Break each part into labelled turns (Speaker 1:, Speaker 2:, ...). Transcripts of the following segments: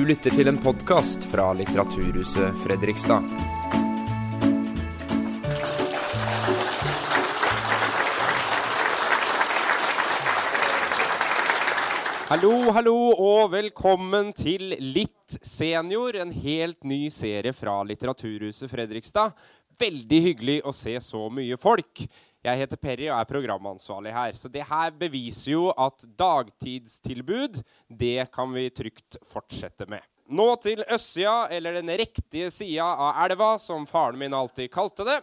Speaker 1: Du lytter til en podkast fra Litteraturhuset Fredrikstad.
Speaker 2: Hallo, hallo, og velkommen til Litt senior, en helt ny serie fra Litteraturhuset Fredrikstad. Veldig hyggelig å se så mye folk. Jeg heter Perry og er programansvarlig her. Så det her beviser jo at dagtidstilbud, det kan vi trygt fortsette med. Nå til østsida, eller den riktige sida av elva, som faren min alltid kalte det.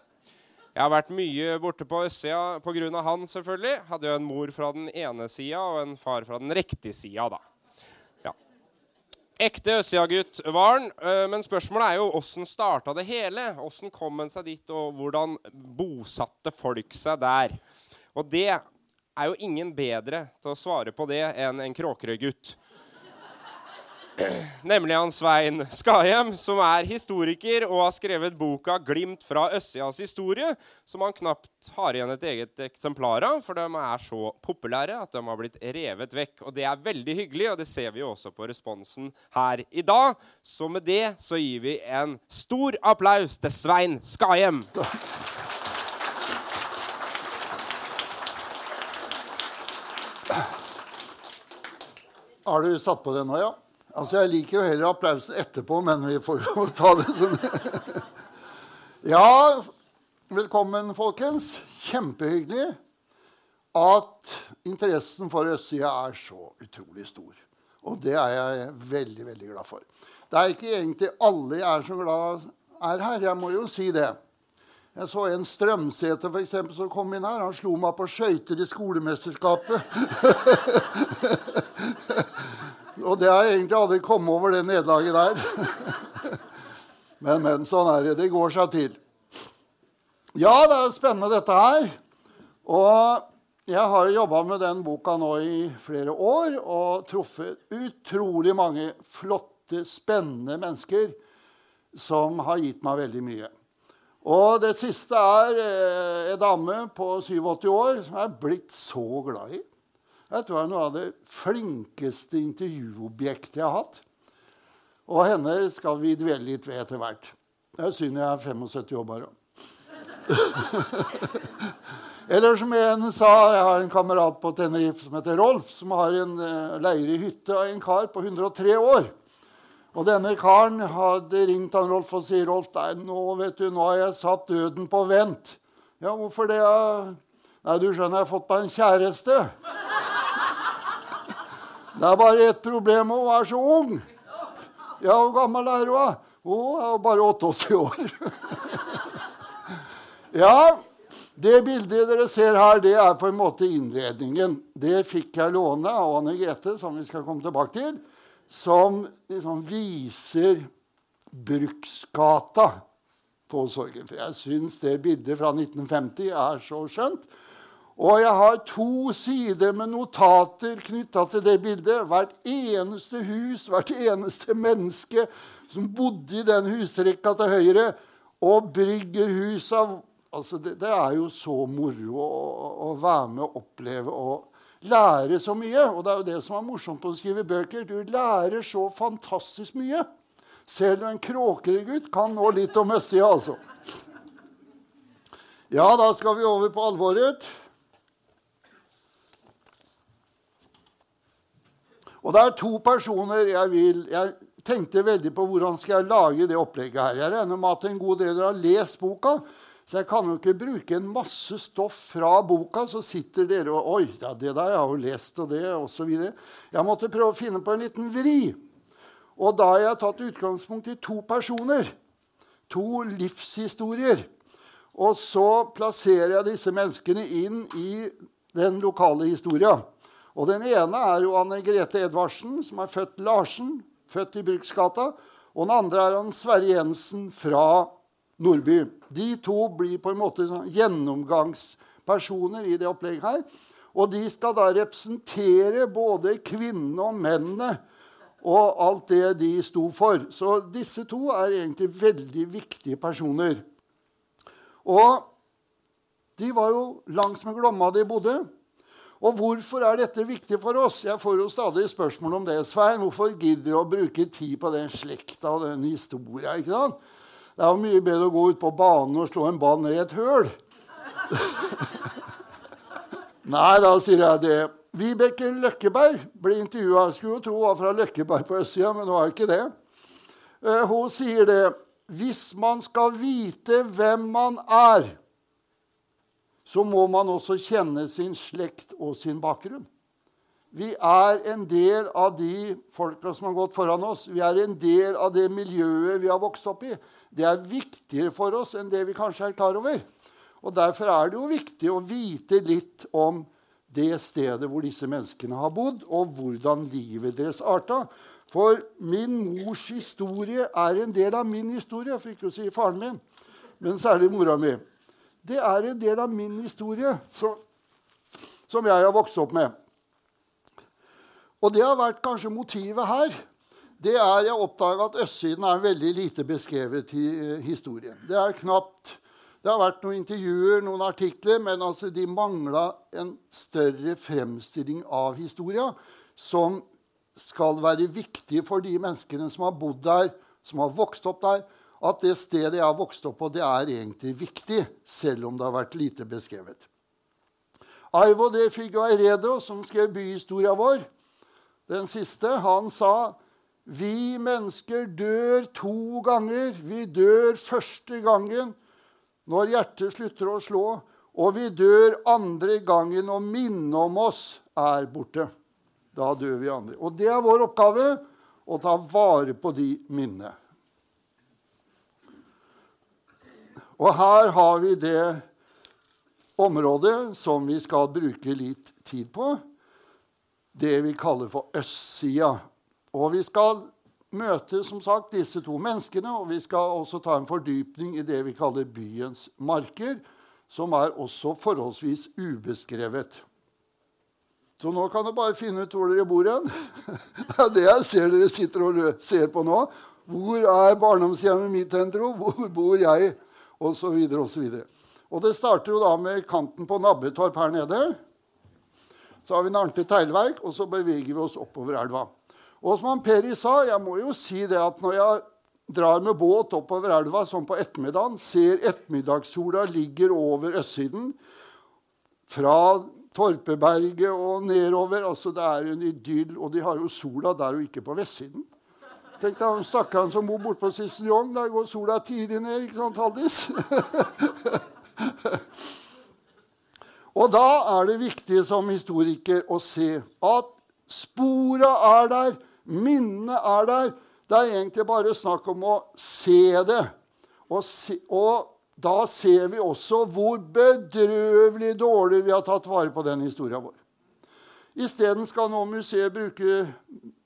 Speaker 2: Jeg har vært mye borte på østsida pga. han, selvfølgelig. Hadde jo en mor fra den ene sida og en far fra den riktige sida, da. Ekte Øssia-gutt var han. Eh, men spørsmålet er jo åssen starta det hele? Åssen kom han seg dit, og hvordan bosatte folk seg der? Og det er jo ingen bedre til å svare på det enn en Kråkerøy-gutt. Nemlig han Svein Skahjem, som er historiker og har skrevet boka 'Glimt fra Øssias historie', som han knapt har igjen et eget eksemplar av, for de er så populære at de har blitt revet vekk. Og det er veldig hyggelig, og det ser vi også på responsen her i dag. Så med det så gir vi en stor applaus til Svein Skahjem.
Speaker 3: Har du satt på det nå, ja? Altså, Jeg liker jo heller applausen etterpå, men vi får jo ta det sånn. Ja, velkommen, folkens. Kjempehyggelig at interessen for østsida er så utrolig stor. Og det er jeg veldig, veldig glad for. Det er ikke egentlig alle jeg er så glad er her. Jeg må jo si det. Jeg så en Strømsæter for eksempel, som kom inn her. Han slo meg på skøyter i skolemesterskapet. Og det har jeg egentlig aldri kommet over det nederlaget der. men, men, sånn er det. Det går seg til. Ja, det er spennende, dette her. Og jeg har jobba med den boka nå i flere år og truffet utrolig mange flotte, spennende mennesker som har gitt meg veldig mye. Og det siste er eh, en dame på 87 år som jeg er blitt så glad i. Jeg tror det er noe av det flinkeste intervjuobjektet jeg har hatt. Og henne skal vi dvele litt ved etter hvert. Det er synd jeg er 75 år bare. Eller som en sa, jeg har en kamerat på Tenerife som heter Rolf, som har en uh, leir i hytte av en kar på 103 år. Og denne karen hadde ringt han Rolf og sier Rolf, nei, nå, vet du, nå har jeg satt døden på vent. Ja, hvorfor det? Nei, du skjønner, jeg har fått meg en kjæreste. Det er bare ett problem. Hun er så ung. Ja, hvor gammel er hun? Hun er bare 88 år. ja, det bildet dere ser her, det er på en måte innledningen. Det fikk jeg låne av Anne Grete, som vi skal komme tilbake til, som liksom viser Bruksgata på Sorgenfri. Jeg syns det bildet fra 1950 er så skjønt. Og jeg har to sider med notater knytta til det bildet. Hvert eneste hus, hvert eneste menneske som bodde i den husrekka til høyre. Og bryggerhusa altså det, det, er jo så moro å, å, være med og oppleve og lære så mye. Og det er jo det som er morsomt på å skrive bøker. Du lærer så fantastisk mye. Selv en kråkeregutt kan nå litt om østsida, altså. Ja, da skal vi over på alvoret. Og det er to personer jeg vil Jeg tenkte veldig på hvordan skal jeg lage det opplegget her. Jeg regner med at en god del har lest boka. Så jeg kan jo ikke bruke en masse stoff fra boka, så sitter dere og Oi, ja, det der jeg har jo lest, og det, osv. Jeg måtte prøve å finne på en liten vri. Og da har jeg tatt utgangspunkt i to personer. To livshistorier. Og så plasserer jeg disse menneskene inn i den lokale historia. Og Den ene er jo Anne Grete Edvardsen, som er født Larsen, født i Bruksgata. Og den andre er han Sverre Jensen fra Nordby. De to blir på en måte sånn gjennomgangspersoner i det opplegget her. Og de skal da representere både kvinnene og mennene og alt det de sto for. Så disse to er egentlig veldig viktige personer. Og de var jo langs med Glomma de bodde. Og hvorfor er dette viktig for oss? Jeg får jo stadig spørsmål om det. Svein, hvorfor gidder du å bruke tid på den slekta og den historia? ikke sant? Det er jo mye bedre å gå ut på banen og slå en ball ned i et høl. Nei, da sier jeg det. Vibeke Løkkeberg ble intervjua. Skulle jo tro hun var fra Løkkeberg på østsida, men hun er ikke det. Uh, hun sier det. Hvis man skal vite hvem man er, så må man også kjenne sin slekt og sin bakgrunn. Vi er en del av de folka som har gått foran oss. Vi er en del av det miljøet vi har vokst opp i. Det er viktigere for oss enn det vi kanskje er klar over. Og Derfor er det jo viktig å vite litt om det stedet hvor disse menneskene har bodd, og hvordan livet deres arta. For min mors historie er en del av min historie, for ikke å si faren min, men særlig mora mi. Det er en del av min historie som, som jeg har vokst opp med. Og det har vært kanskje motivet her. Det er Jeg oppdaga at østsiden er veldig lite beskrevet i eh, historien. Det er knapt det har vært noen intervjuer, noen artikler, men altså de mangla en større fremstilling av historia som skal være viktig for de menneskene som har bodd der, som har vokst opp der, at det stedet jeg har vokst opp på, det er egentlig viktig, selv om det har vært lite beskrevet. Aivo de Figueiredo, som skrev byhistoria vår, den siste, han sa vi mennesker dør to ganger. Vi dør første gangen når hjertet slutter å slå, og vi dør andre gangen når minnet om oss er borte. Da dør vi andre. Og det er vår oppgave å ta vare på de minnene. Og her har vi det området som vi skal bruke litt tid på. Det vi kaller for østsida. Og vi skal møte som sagt, disse to menneskene, og vi skal også ta en fordypning i det vi kaller byens marker, som er også forholdsvis ubeskrevet. Så nå kan dere bare finne ut hvor dere bor hen. Det er det jeg ser dere sitter og ser på nå. Hvor er barndomshjemmet mitt hen, tro? Hvor bor jeg? Så videre og. Og det starter jo da med kanten på Nabbetorp her nede. Så har vi Narnte teglverk, og så beveger vi oss oppover elva. Og som Peri sa, jeg må jo si det at når jeg drar med båt oppover elva sånn på ettermiddagen, ser ettermiddagssola ligger over østsiden fra Torpeberget og nedover altså Det er en idyll, og de har jo sola der og ikke på vestsiden. Tenk deg stakkaren som bor borte på Cicelion. Der går sola tidlig ned. ikke sant, Haldis? og da er det viktig som historiker å se at spora er der, minnene er der. Det er egentlig bare snakk om å se det. Og, se, og da ser vi også hvor bedrøvelig dårlig vi har tatt vare på den historia vår. Isteden skal nå museet bruke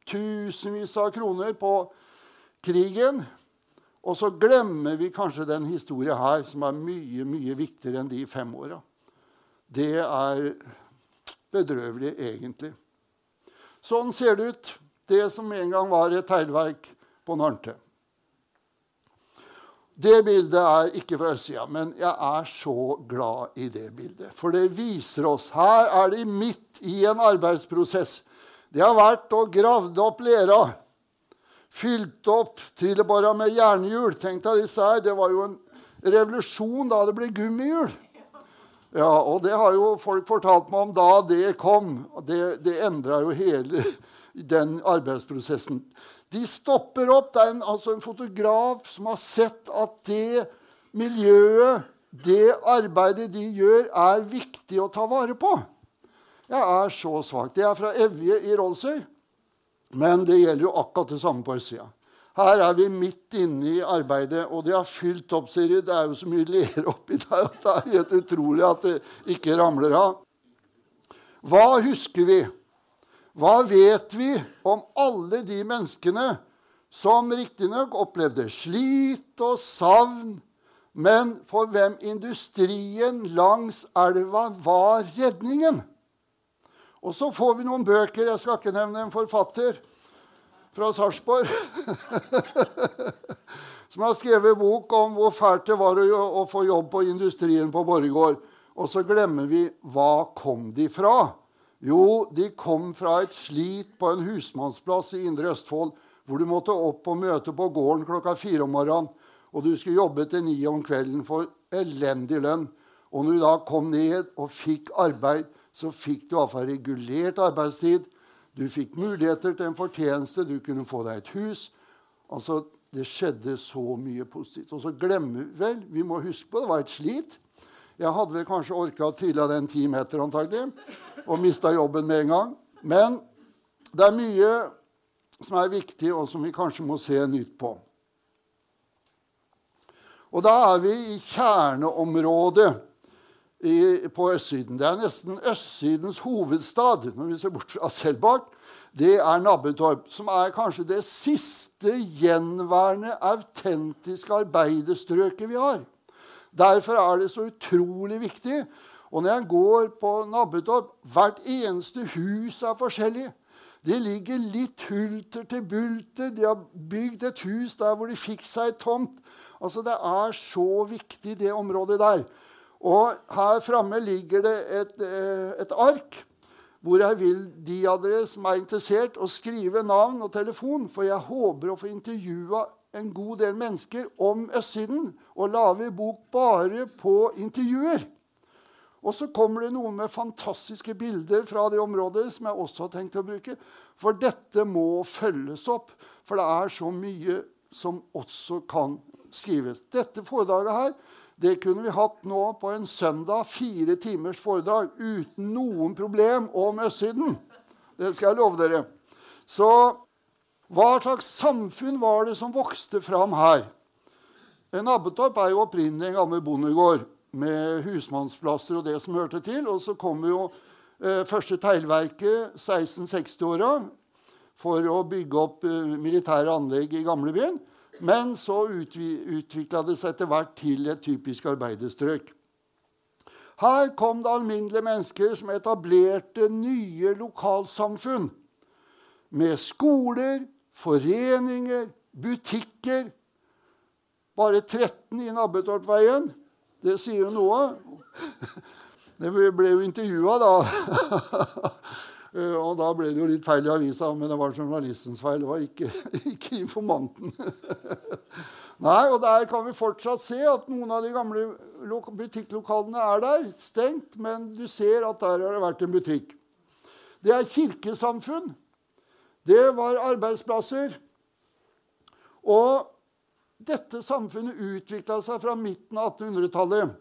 Speaker 3: tusenvis av kroner på krigen. Og så glemmer vi kanskje den historien her, som er mye mye viktigere enn de fem åra. Det er bedrøvelig, egentlig. Sånn ser det ut, det som en gang var et teglverk på Narnte. Det bildet er ikke fra østsida, men jeg er så glad i det bildet. For det viser oss Her er de midt i en arbeidsprosess. Det har vært å gravd opp lera, fylt opp trillebåra med jernhjul. Tenk deg disse her. Det var jo en revolusjon da det ble gummihjul. Ja, og det har jo folk fortalt meg om da det kom. Det, det endra jo hele den arbeidsprosessen. De stopper opp. Det er en, altså en fotograf som har sett at det miljøet, det arbeidet de gjør, er viktig å ta vare på. Jeg er så svak. Det er fra Evje i Rollsøy. Men det gjelder jo akkurat det samme på østsida. Her er vi midt inne i arbeidet, og de har fylt opp. Ser Det er jo så mye lere oppi der at det er helt utrolig at det ikke ramler av. Hva husker vi? Hva vet vi om alle de menneskene som riktignok opplevde slit og savn, men for hvem industrien langs elva var redningen? Og så får vi noen bøker. Jeg skal ikke nevne en forfatter fra Sarpsborg. som har skrevet bok om hvor fælt det var å, få jobb på industrien på Borregaard. Og så glemmer vi hva kom de fra. Jo, de kom fra et slit på en husmannsplass i Indre Østfold, hvor du måtte opp og møte på gården klokka fire om morgenen, og du skulle jobbe til ni om kvelden for elendig lønn. Og når du da kom ned og fikk arbeid, så fikk du iallfall regulert arbeidstid. Du fikk muligheter til en fortjeneste, du kunne få deg et hus. Altså, Det skjedde så mye positivt. Og så glemmer vi vel Vi må huske på det var et slit. Jeg hadde vel kanskje orka å trille den ti meter antagelig, og mista jobben med en gang. Men det er mye som er viktig, og som vi kanskje må se nytt på. Og da er vi i kjerneområdet i, på østsiden. Det er nesten østsidens hovedstad, når vi ser bort fra Selbakk. Det er Nabbetorp, som er kanskje det siste gjenværende autentiske arbeiderstrøket vi har. Derfor er det så utrolig viktig. Og når jeg går på Nabbetorp Hvert eneste hus er forskjellig. De ligger litt hulter til bulter. De har bygd et hus der hvor de fikk seg tomt. Altså, Det er så viktig, det området der. Og her framme ligger det et, eh, et, ark hvor jeg vil de av dere som er interessert, å skrive navn og telefon. For jeg håper å få intervjua en god del mennesker om østsiden og lage bok bare på intervjuer. Og så kommer det noen med fantastiske bilder fra det området som jeg også har tenkt å bruke. For dette må følges opp, for det er så mye som også kan skrives. Dette foredraget her det kunne vi hatt nå på en søndag, fire timers foredrag, uten noen problem om østsiden. Det skal jeg love dere. Så hva slags samfunn var det som vokste fram her? En Abbetorp er jo opprinnelig en gammel bondegård med husmannsplasser og det som hørte til. Og så kommer jo eh, første teglverket 1660-åra for å bygge opp eh, militære anlegg i gamlebyen. Men så utvikla det seg etter hvert til et typisk arbeiderstrøk. Her kom det alminnelige mennesker som etablerte nye lokalsamfunn. Med skoler, foreninger, butikker. Bare 13 i Nabbetorpveien. Det sier jo noe. Det ble jo intervjua, da. Og da ble det jo litt feil i avisa, men det var journalistens feil. Det var ikke, ikke informanten. Nei, og der kan vi fortsatt se at noen av de gamle butikklokalene er der, stengt, men du ser at der har det vært en butikk. Det er kirkesamfunn. Det var arbeidsplasser. Og dette samfunnet utvikla seg fra midten av 1800-tallet.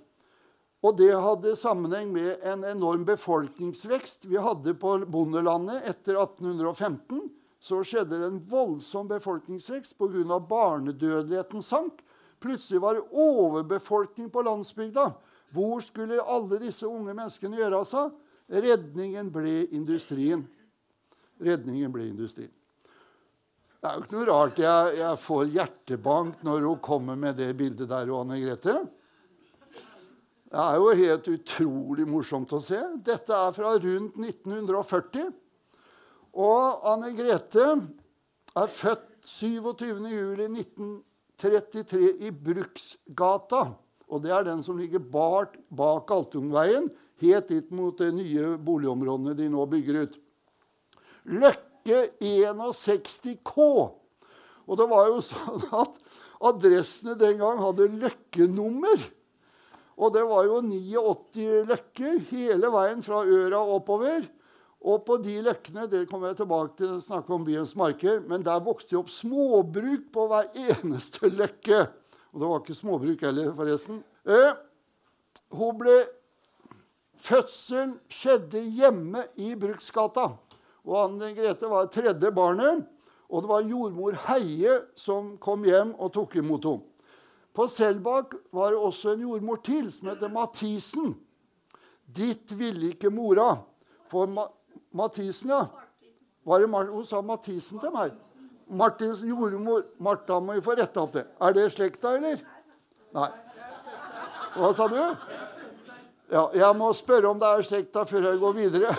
Speaker 3: Og det hadde sammenheng med en enorm befolkningsvekst vi hadde på bondelandet etter 1815. Så skjedde det en voldsom befolkningsvekst pga. barnedødeligheten sank. Plutselig var det overbefolkning på landsbygda. Hvor skulle alle disse unge menneskene gjøre av seg? Redningen ble industrien. Redningen ble industrien. Det er jo ikke noe rart jeg, jeg får hjertebank når hun kommer med det bildet der, Anne Grete. Det er jo helt utrolig morsomt å se. Dette er fra rundt 1940. Og Anne Grete er født 27.07.1933 i Bruksgata. Og det er den som ligger bak, bak Altungveien, helt dit mot de nye boligområdene de nå bygger ut. Løkke Løkke 61K. Og det var jo sånn at adressene den gang hadde løkkenummer. Og det var jo 89 løkker hele veien fra Øra oppover. Og på de løkkene det kommer jeg tilbake til å snakke om byens marker, men der vokste det opp småbruk på hver eneste løkke. Og det var ikke småbruk heller, forresten. Eh, hun ble Fødselen skjedde hjemme i Bruksgata. Og Anne Grete var tredje barnet. Og det var jordmor Heie som kom hjem og tok imot henne. På Selbakk var det også en jordmor til som heter Mathisen. Ditt ville ikke mora. For Ma Mathisen, ja. hun sa Mathisen til meg. Martins jordmor. Martha må vi få retta opp det. Er det slekta, eller? Nei. Hva sa du? Ja, jeg må spørre om det er slekta før jeg går videre.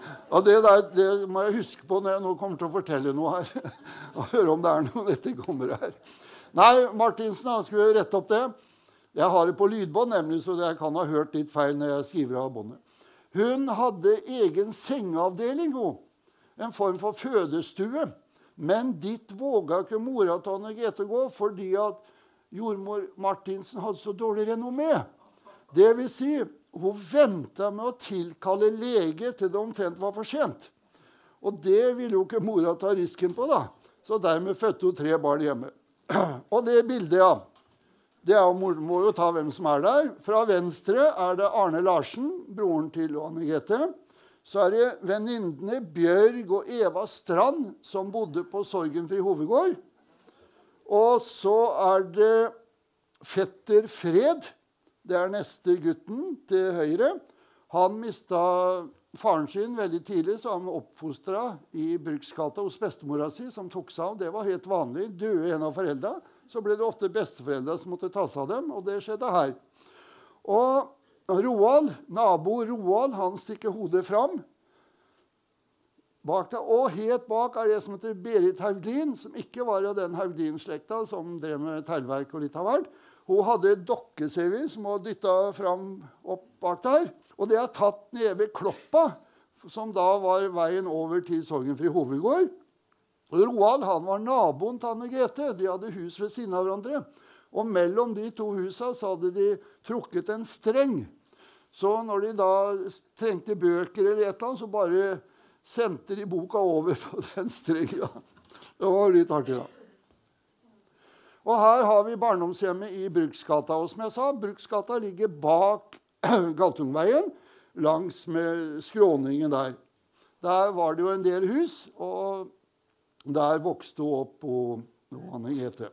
Speaker 3: Ja, det, der, det må jeg huske på når jeg nå kommer til å fortelle noe her. Og høre om det er noe dette kommer her. Nei, Martinsen han skulle rette opp det. Jeg har det på lydbånd, nemlig, så jeg kan ha hørt litt feil når jeg skriver av båndet. Hun hadde egen sengeavdeling, hun. En form for fødestue. Men dit våga ikke mora til Anne Grete gå fordi at jordmor Martinsen hadde så dårlig renommé. Det vil si, hun venta med å tilkalle lege til det omtrent var for sent. Og det ville jo ikke mora ta risken på, da. Så dermed fødte hun tre barn hjemme. Og det bildet, ja. Det er, må jo ta hvem som er der. Fra venstre er det Arne Larsen, broren til Anne Grete. Så er det venninnene Bjørg og Eva Strand, som bodde på Sorgenfri hovedgård. Og så er det fetter Fred. Det er neste gutten til høyre. Han mista faren sin veldig tidlig, så han oppfostra i Bruksgata hos bestemora si, som tok seg av. Det var helt vanlig. Døde en av foreldra, så ble det ofte besteforeldra som måtte ta seg av dem. Og det skjedde her. Og Roald, nabo Roald han stikker hodet fram. Bak deg, Og helt bak er det som heter Berit Haugdin, som ikke var av den Haugdin-slekta som drev med teglverk og litt av hvert. Hun hadde dokkesevi som hun dytta fram opp bak der. Og det er tatt nede ved Kloppa, som da var veien over til Sorgenfri hovedgård. Roald han var naboen til Anne Grete. De hadde hus ved siden av hverandre. Og mellom de to husa så hadde de trukket en streng. Så når de da trengte bøker eller et eller annet, så bare sendte de boka over på den strenga. Det var litt artig, da. Og her har vi barndomshjemmet i Bruksgata. Og som jeg sa, Bruksgata ligger bak Galtungveien, langs med skråningen der. Der var det jo en del hus, og der vokste hun opp på Anne Grete.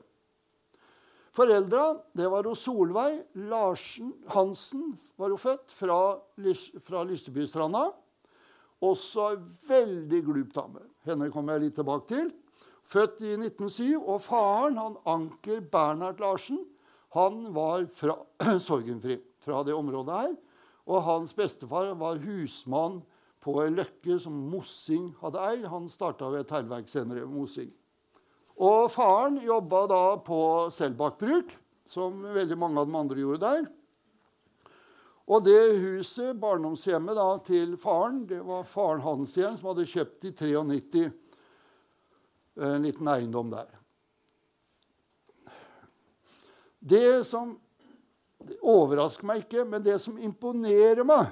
Speaker 3: Foreldra det var jo Solveig Larsen Hansen var hun født, fra, fra Lystebystranda. Også veldig glup dame. Henne kommer jeg litt tilbake til. Født i 1907. Og faren, han Anker Bernhard Larsen, han var fra Sorgenfri, fra det området her. Og hans bestefar var husmann på ei løkke som Mossing hadde eid. Han starta ved et teglverk senere. Mossing. Og faren jobba da på Selbakk bruk, som veldig mange av de andre gjorde der. Og det huset, barndomshjemmet da, til faren, det var faren hans igjen, som hadde kjøpt i 93 en liten eiendom der. Det som det overrasker meg ikke, men det som imponerer meg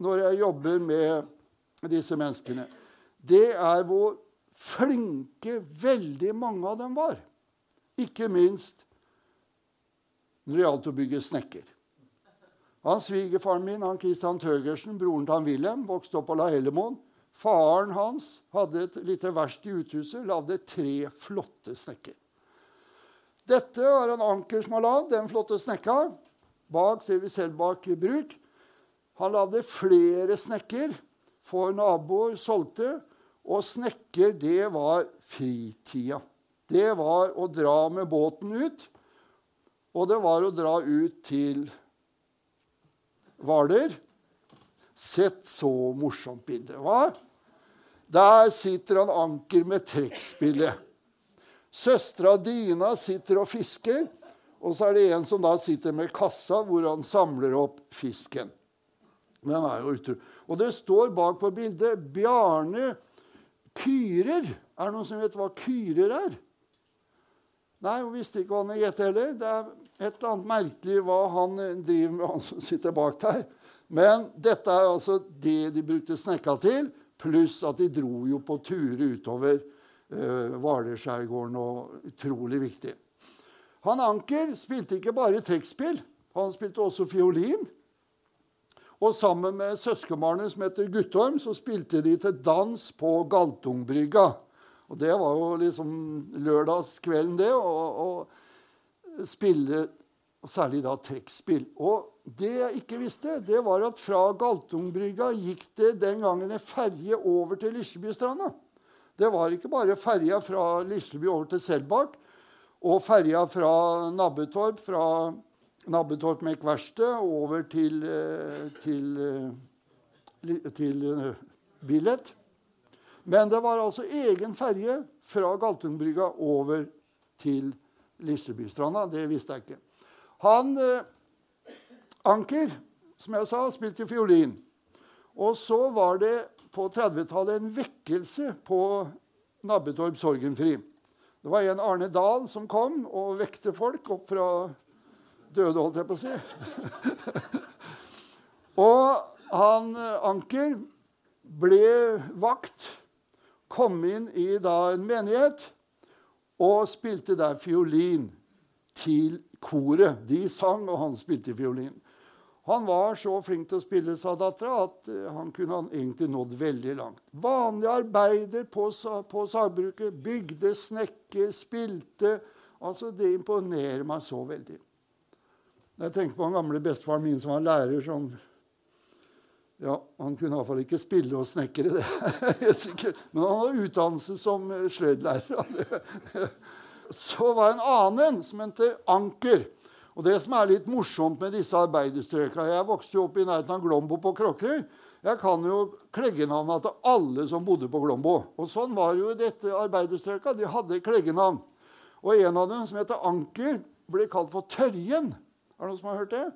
Speaker 3: når jeg jobber med disse menneskene, det er hvor flinke veldig mange av dem var. Ikke minst når det gjaldt å bygge snekker. Han Svigerfaren min, han Christian Tøgersen, broren til han Wilhelm, vokste opp på La Hellemoen. Faren hans hadde et lite verksted i uthuset, lagde tre flotte snekker. Dette var en anker som har lagd den flotte snekka. Bak ser vi Selbakk bruk. Han lagde flere snekker for naboer, solgte. Og snekker, det var fritida. Det var å dra med båten ut. Og det var å dra ut til Hvaler. Sett så morsomt bilde. hva? Der sitter han Anker med trekkspillet. Søstera Dina sitter og fisker. Og så er det en som da sitter med kassa, hvor han samler opp fisken. Den er jo utro. Og det står bak på bildet Bjarne Kyrer. Er det noen som vet hva kyrer er? Nei, hun visste ikke hva han het heller. Det er et eller annet merkelig hva han driver med, han som sitter bak der. Men dette er altså det de brukte snekka til, pluss at de dro jo på turer utover uh, Hvalerskjærgården. og Utrolig viktig. Han Anker spilte ikke bare trekkspill, han spilte også fiolin. Og sammen med søskenbarnet som heter Guttorm, så spilte de til dans på Galtungbrygga. Og det var jo liksom lørdagskvelden, det. Å spille og særlig da trekkspill. Og det jeg ikke visste, det var at fra Galtungbrygga gikk det den gangen en ferje over til Lislebystranda. Det var ikke bare ferja fra Lisleby over til Selbakk og ferja fra Nabbetorp, fra Nabbetorp med verksted over til, til, til, eh, til Billett. Billet. Men det var altså egen ferje fra Galtungbrygga over til Lislebystranda. Det visste jeg ikke. Han, Anker, som jeg sa, spilte fiolin. Og så var det på 30-tallet en vekkelse på Nabbetorp Sorgenfri. Det var en Arne Dahl som kom og vekte folk opp fra døde, holdt jeg på å si. og han Anker ble vakt, kom inn i da en menighet og spilte der fiolin til koret. De sang, og han spilte fiolin. Han var så flink til å spille, sa dattera, at eh, han kunne han egentlig nådd veldig langt. Vanlig arbeider på, på sagbruket. Bygde, snekker, spilte. Altså, Det imponerer meg så veldig. Jeg tenker på den gamle bestefaren min som var lærer. som ja, Han kunne iallfall ikke spille og snekre, det er sikkert. Men han hadde utdannelse som eh, sløydlærer. Så var det en annen som het Anker. Og det som er litt morsomt med disse arbeiderstrøka Jeg vokste jo opp i nærheten av Glombo på Kråkerøy. Jeg kan jo kleggenavna til alle som bodde på Glombo. Og sånn var jo dette arbeiderstrøka. De hadde kleggenavn. Og en av dem, som heter Anker, ble kalt for Tørjen. Er det noen som har hørt det?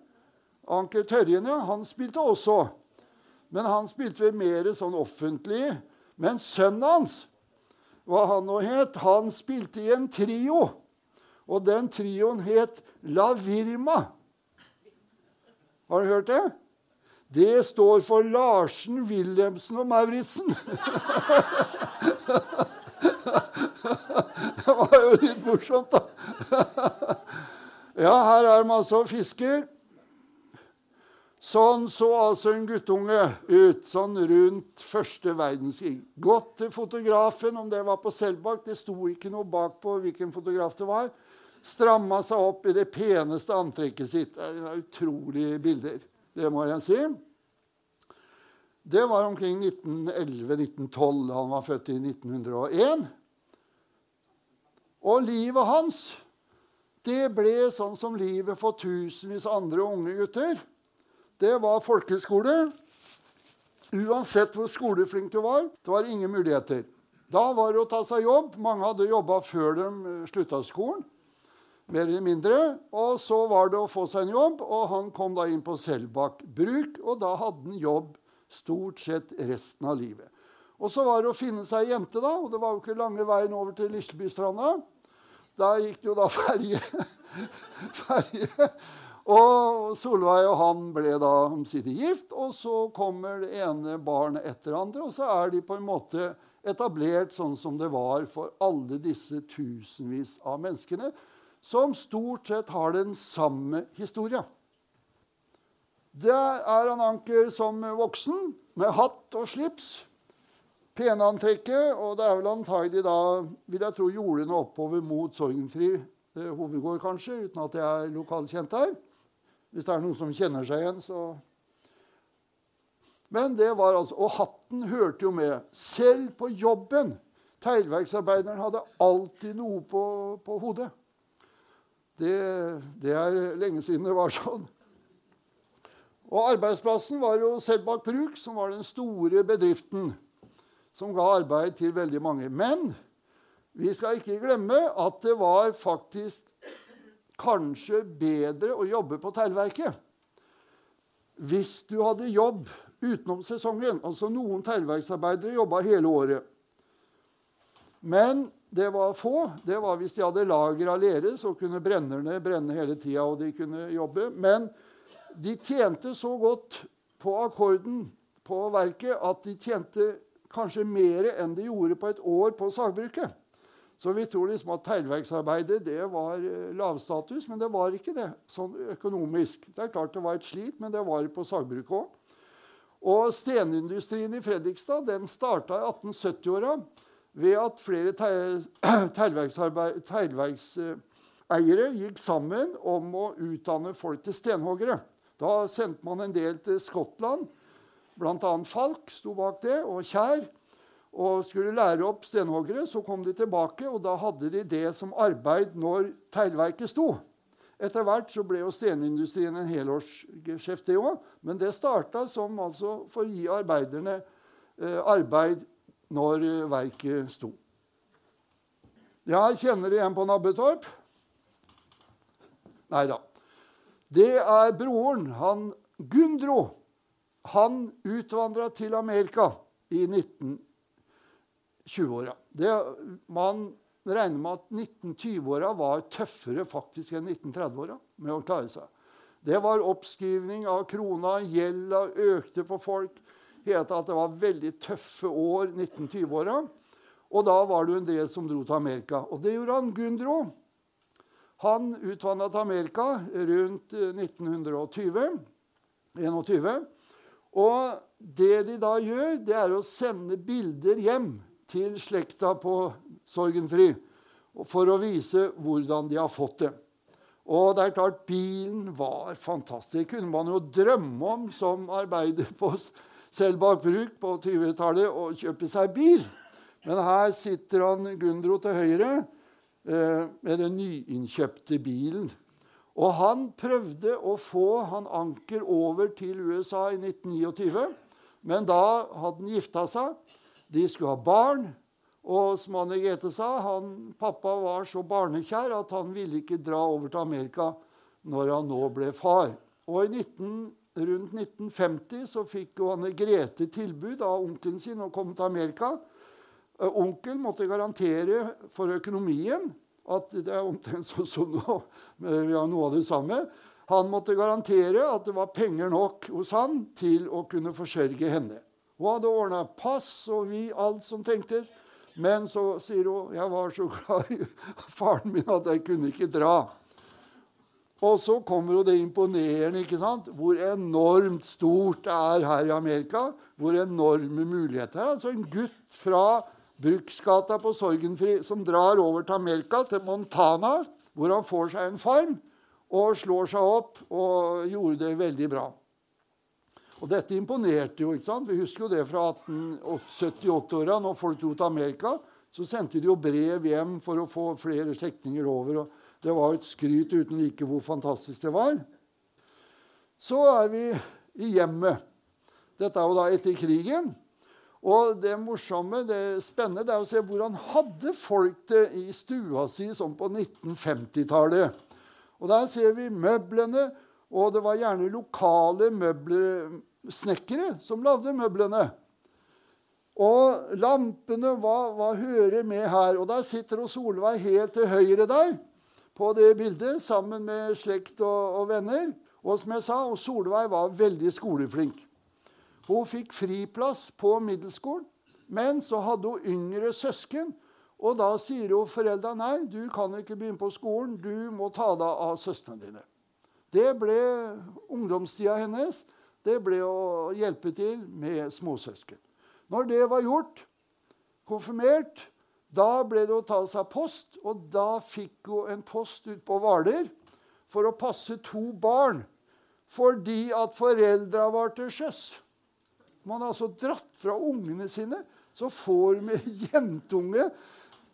Speaker 3: Anker Tørjen, ja. Han spilte også. Men han spilte mer sånn offentlig. Men sønnen hans, hva han nå het, han spilte i en trio. Og den trioen het La Virma. Har du hørt det? Det står for Larsen, Wilhelmsen og Mauritzen. det var jo litt morsomt, da. ja, her er de altså fisker. Sånn så altså en guttunge ut sånn rundt første verdenskrig. Gått til fotografen, om det var på Selbakk. Det sto ikke noe bak på hvilken fotograf det var stramma seg opp i det peneste antrekket sitt. Det er utrolige bilder, det må jeg si. Det var omkring 1911-1912. Han var født i 1901. Og livet hans det ble sånn som livet for tusenvis andre unge gutter. Det var folkeskole. Uansett hvor skoleflink du var, det var ingen muligheter. Da var det å ta seg jobb. Mange hadde jobba før de slutta skolen mer eller mindre. Og så var det å få seg en jobb, og han kom da inn på Selbakk bruk. Og da hadde han jobb stort sett resten av livet. Og så var det å finne seg ei jente, da. Og det var jo ikke lange veien over til Lislebystranda. Da gikk det jo da ferje. ferje. Og Solveig og han ble da omsider gift, og så kommer det ene barnet etter andre, og så er de på en måte etablert sånn som det var for alle disse tusenvis av menneskene som stort sett har den samme historia. Det er han Anker som voksen, med hatt og slips. Penantrekket, og det er vel antagelig da, vil jeg tro, jordene oppover mot Sorgenfri eh, hovedgård, kanskje, uten at jeg er lokalkjent her. Hvis det er noen som kjenner seg igjen, så Men det var altså Og hatten hørte jo med. Selv på jobben. Teglverksarbeideren hadde alltid noe på, på hodet. Det, det, er lenge siden det var sånn. Og arbeidsplassen var jo Selbakk Bruk, som var den store bedriften som ga arbeid til veldig mange. Men vi skal ikke glemme at det var faktisk kanskje bedre å jobbe på teglverket. Hvis du hadde jobb utenom sesongen. Altså Noen teglverksarbeidere jobba hele året. Men det var få. Det var Hvis de hadde lager av lere, så kunne brennerne brenne hele tida, og de kunne jobbe. Men de tjente så godt på akkorden på verket at de tjente kanskje mer enn de gjorde på et år på sagbruket. Så vi tror liksom at teglverksarbeidet det var eh, lavstatus, men det var ikke det sånn økonomisk. Det er klart det var et slit, men det var på sagbruket òg. Og stenindustrien i Fredrikstad den starta i 1870-åra ved at flere teglverkseiere gikk sammen om å utdanne folk til stenhoggere. Da sendte man en del til Skottland. Bl.a. Falk sto bak det, og Kjær. Og skulle lære opp stenhoggere. Så kom de tilbake, og da hadde de det som arbeid når teglverket sto. Etter hvert så ble jo stenindustrien en helårsgeskjeft, det òg. Men det starta som altså for å gi arbeiderne eh, arbeid når verket sto. Jeg kjenner igjen på Nabbetorp. Nei da. Det er broren, han Gundro. Han utvandra til Amerika i 1920-åra. Man regner med at 1920-åra var tøffere faktisk enn 1930-åra med å klare seg. Det var oppskrivning av krona, gjelda økte for folk. Het at det var veldig tøffe år, 1920-åra. Og da var det en del som dro til Amerika. Og det gjorde han Gundro. Han utvandra til Amerika rundt 1920. Eh, 21. Og det de da gjør, det er å sende bilder hjem til slekta på Sorgenfri for å vise hvordan de har fått det. Og det er klart, bilen var fantastisk. Det kunne man jo drømme om som arbeider på Selbakk bruk på 20-tallet, å kjøpe seg bil. Men her sitter han Gundro til høyre eh, med den nyinnkjøpte bilen. Og han prøvde å få han Anker over til USA i 1929. Men da hadde han gifta seg. De skulle ha barn. Og som Anne Grete sa, han, pappa var så barnekjær at han ville ikke dra over til Amerika når han nå ble far. Og i 19, rundt 1950 så fikk jo Anne Grete tilbud av onkelen sin å komme til Amerika. Eh, onkel måtte garantere for økonomien at det er omtrent sånn som nå. Vi har noe av det samme. Han måtte garantere at det var penger nok hos han til å kunne forsørge henne. Hun hadde ordna pass og vi, alt som tenktes. Men så sier hun jeg var så glad i faren min at jeg kunne ikke dra. Og så kommer jo det imponerende, ikke sant? hvor enormt stort det er her i Amerika. Hvor enorme muligheter. Altså En gutt fra Bruksgata på Sorgenfri som drar over til Amerika, til Montana, hvor han får seg en farm og slår seg opp og gjorde det veldig bra. Og dette imponerte jo. ikke sant? Vi husker jo det fra 1878-åra, når folk dro til Amerika. Så sendte de jo brev hjem for å få flere slektninger over. og Det var et skryt uten like hvor fantastisk det var. Så er vi i hjemmet. Dette er jo da etter krigen. Og det morsomme, det spennende, det er å se hvordan hadde folk det i stua si sånn på 1950-tallet. Og Der ser vi møblene, og det var gjerne lokale møblesnekkere som lagde møblene. Og lampene, hva, hva, hører med her? Og der sitter Solveig helt til høyre der på det bildet, sammen med slekt og, og venner. Og som jeg sa, Solveig var veldig skoleflink. Hun fikk friplass på middelskolen, men så hadde hun yngre søsken. Og da sier hun foreldra nei, du kan ikke begynne på skolen, du må ta deg av søstrene dine. Det ble ungdomstida hennes. Det ble å hjelpe til med småsøsken. Når det var gjort, konfirmert, da ble det å ta seg post. Og da fikk hun en post ut på Hvaler for å passe to barn fordi at foreldra var til sjøs. Man har altså dratt fra ungene sine. Så får vi jentunge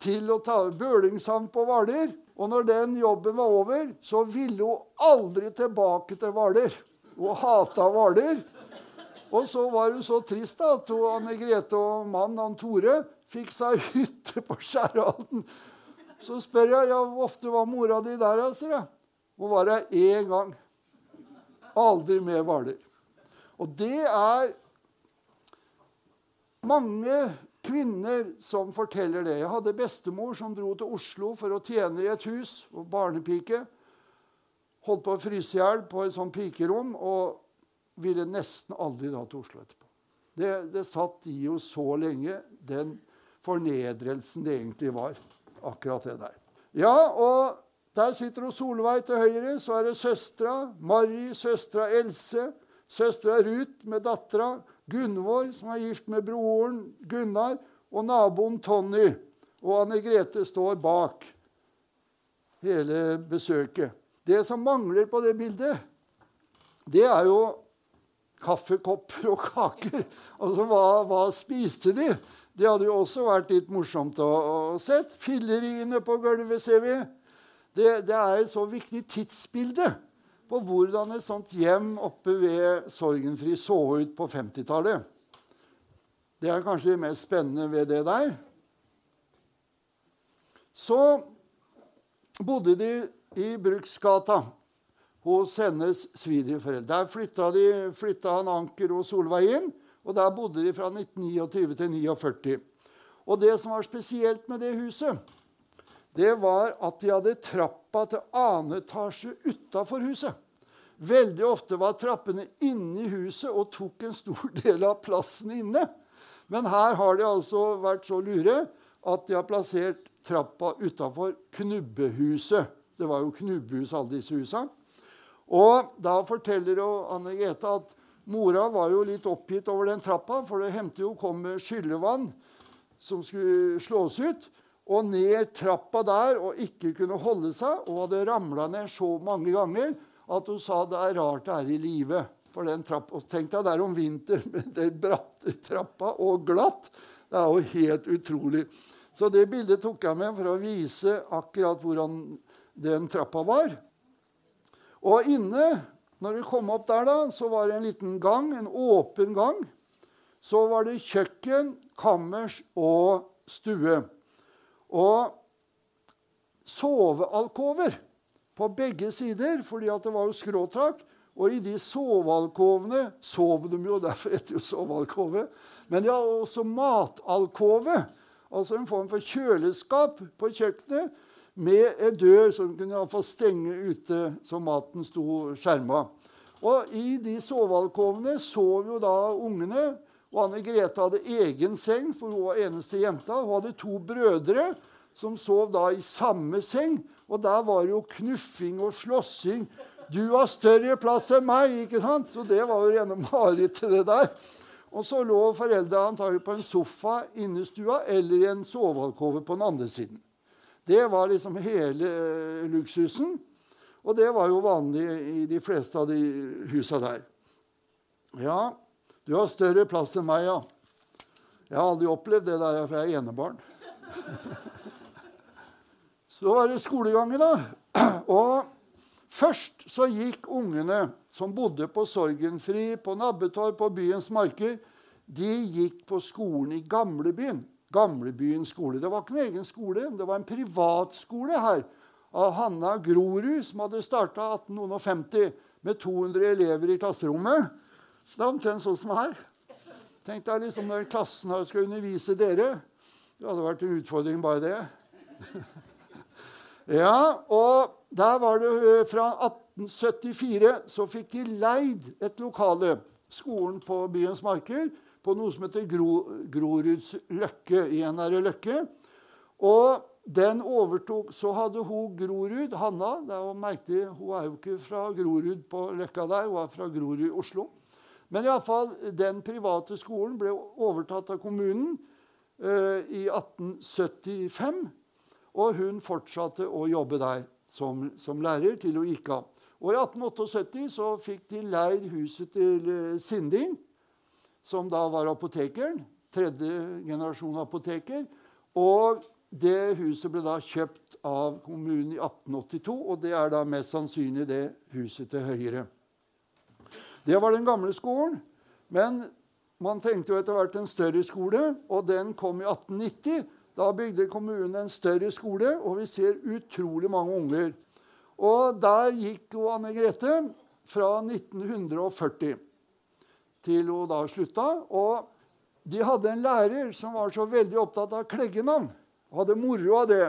Speaker 3: til å ta Bølingsand på Hvaler. Og når den jobben var over, så ville hun aldri tilbake til Hvaler. Hun hata Hvaler. Og så var hun så trist da, at hun, Anne Grete og mannen han Tore fikk seg hytte på Skjærhalden. Så spør jeg ja, hvor ofte var mora di der. sier jeg. Hun var der én gang. Aldri mer Hvaler. Og det er mange kvinner som forteller det. Jeg hadde bestemor som dro til Oslo for å tjene i et hus. og Barnepike. Holdt på å fryse i hjel på et sånt pikerom og ville nesten aldri dra til Oslo etterpå. Det, det satt i henne så lenge, den fornedrelsen det egentlig var. Akkurat det der. Ja, og der sitter hun Solveig til høyre. Så er det søstera Marry, søstera Else, søstera Ruth med dattera Gunvor, som er gift med broren Gunnar, og naboen Tonny. Og Anne Grete står bak hele besøket. Det som mangler på det bildet, det er jo kaffekopper og kaker. Altså, hva, hva spiste de? Det hadde jo også vært litt morsomt å, å se. Filleriene på gulvet ser vi. Det, det er et så viktig tidsbilde på hvordan et sånt hjem oppe ved Sorgenfri så ut på 50-tallet. Det er kanskje det mest spennende ved det der. Så bodde de i Bruksgata hos hennes svigerforeldre. Der flytta, de, flytta han Anker og Solveig inn, og der bodde de fra 1929 til 1949. Og det som var spesielt med det huset, det var at de hadde trappa til annen etasje utafor huset. Veldig ofte var trappene inne i huset og tok en stor del av plassen inne. Men her har de altså vært så lure at de har plassert trappa utafor knubbehuset. Det var jo knubbehus, alle disse husene. Og da forteller Anne Grete at mora var jo litt oppgitt over den trappa, for det hendte jo kom skyllevann som skulle slås ut. Og ned trappa der og ikke kunne holde seg og hadde ramla ned så mange ganger at hun sa det er rart det er i live. For den trappa, og Tenk deg der om vinteren med den bratte trappa og glatt. Det er jo helt utrolig. Så det bildet tok jeg med for å vise akkurat hvordan den trappa var. Og inne, når vi kom opp der, da, så var det en liten gang, en åpen gang. Så var det kjøkken, kammers og stue. Og sovealkover på begge sider, fordi det var jo skråtak. Og i de sovealkovene sov de jo, derfor heter jo sovealkove. Men de har også matalkove, altså en form for kjøleskap på kjøkkenet med ei dør som kunne iallfall stenge ute så maten sto skjerma. Og i de sovealkovene sov jo da ungene. Og Anne Grete hadde egen seng, for hun var eneste jenta. Hun hadde to brødre som sov da i samme seng. Og der var det jo knuffing og slåssing. 'Du har større plass enn meg.' ikke sant? Så det var jo rene marerittet, det der. Og så lå foreldra antagelig på en sofa inne i stua eller i en sovealkove på den andre siden. Det var liksom hele eh, luksusen. Og det var jo vanlig i de fleste av de husa der. Ja, du har større plass enn meg, ja. Jeg har aldri opplevd det der, for jeg er enebarn. Så var det skolegangen, da. Og først så gikk ungene som bodde på Sorgenfri, på Nabbetorg, på byens marker, de gikk på skolen i Gamlebyen. Gamlebyen skole. Det var ikke en egen skole, det var en privatskole her av Hanna Grorud, som hadde starta 1850 med 200 elever i klasserommet. Det er omtrent sånn som her. Tenk deg liksom når klassen her skal undervise dere. Det hadde vært en utfordring, bare det. Ja, og der var det eh, Fra 1874 så fikk de leid et lokale, skolen på byens marker, på noe som heter Gro, Groruds Løkke. NR Løkke. Og den overtok Så hadde hun Grorud, Hanna det er jo merkelig, Hun er jo ikke fra Grorud på Løkka der, hun er fra Grorud i Oslo. Men iallfall, den private skolen ble overtatt av kommunen eh, i 1875. Og hun fortsatte å jobbe der som, som lærer til hun gikk av. Og I 1878 så fikk de leid huset til eh, Sinding, som da var apotekeren. Tredje generasjon apoteker. Og det huset ble da kjøpt av kommunen i 1882, og det er da mest sannsynlig det huset til høyre. Det var den gamle skolen. Men man tenkte jo etter hvert en større skole, og den kom i 1890. Da bygde kommunen en større skole, og vi ser utrolig mange unger. Og der gikk jo Anne Grete fra 1940 til hun da slutta. Og de hadde en lærer som var så veldig opptatt av kleggenavn. Hadde moro av det.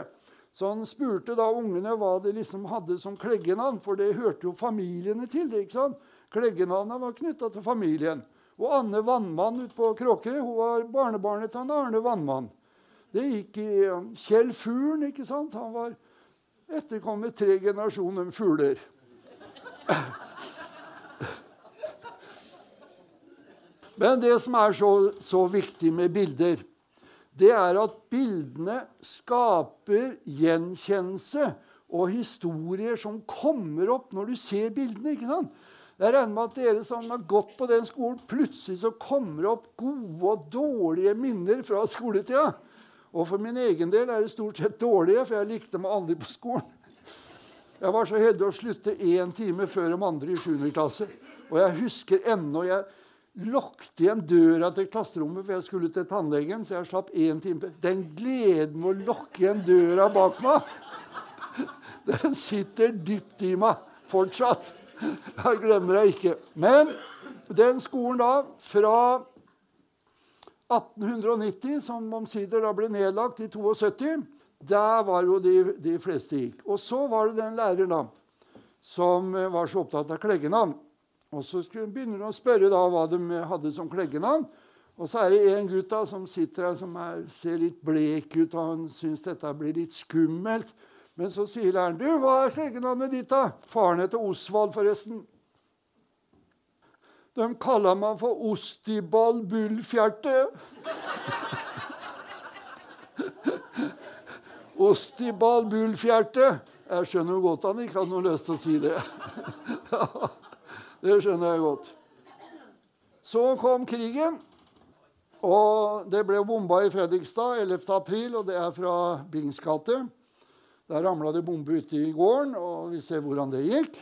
Speaker 3: Så han spurte da ungene hva de liksom hadde som kleggenavn, for det hørte jo familiene til. det, ikke sant? Kleggenavnet var knytta til familien. Og Anne Vannmann ute på Kråkerøy hun var barnebarnet til Arne Vannmann. Det gikk i um, Kjell Fuglen, ikke sant? Han var etterkommet tre generasjoner fugler. Men det som er så, så, viktig med bilder, det er at bildene skaper gjenkjennelse og historier som kommer opp når du ser bildene. ikke sant? Jeg regner med at dere som har gått på den skolen, plutselig så kommer det opp gode og dårlige minner fra skoletida. Og for min egen del er det stort sett dårlige, for jeg likte meg aldri på skolen. Jeg var så heldig å slutte én time før de andre i 7. klasse. Og jeg husker ennå jeg lukket igjen døra til klasserommet, for jeg skulle til tannlegen. så jeg slapp én time. Den gleden med å lukke igjen døra bak meg, den sitter dypt i meg fortsatt. Jeg glemmer deg ikke. Men den skolen da, fra 1890, som omsider da ble nedlagt i 72, der var jo de, de fleste gikk. Og så var det den læreren da, som var så opptatt av kleggenavn. Og så begynner han å spørre da hva de hadde som kleggenavn. Og så er det en gutt da som sitter her som er, ser litt blek ut, og han syns dette blir litt skummelt. Men så sier læreren, 'Du, hva er kleggenavnet ditt, da?' Faren heter Osvald, forresten. De kaller meg for Ostiball Bullfjerte. Ostiball Bullfjerte. Jeg skjønner godt han ikke hadde noe lyst til å si det. det skjønner jeg godt. Så kom krigen, og det ble bomba i Fredrikstad 11. april, og det er fra Bings gate. Der ramla det bombe ute i gården, og vi ser hvordan det gikk.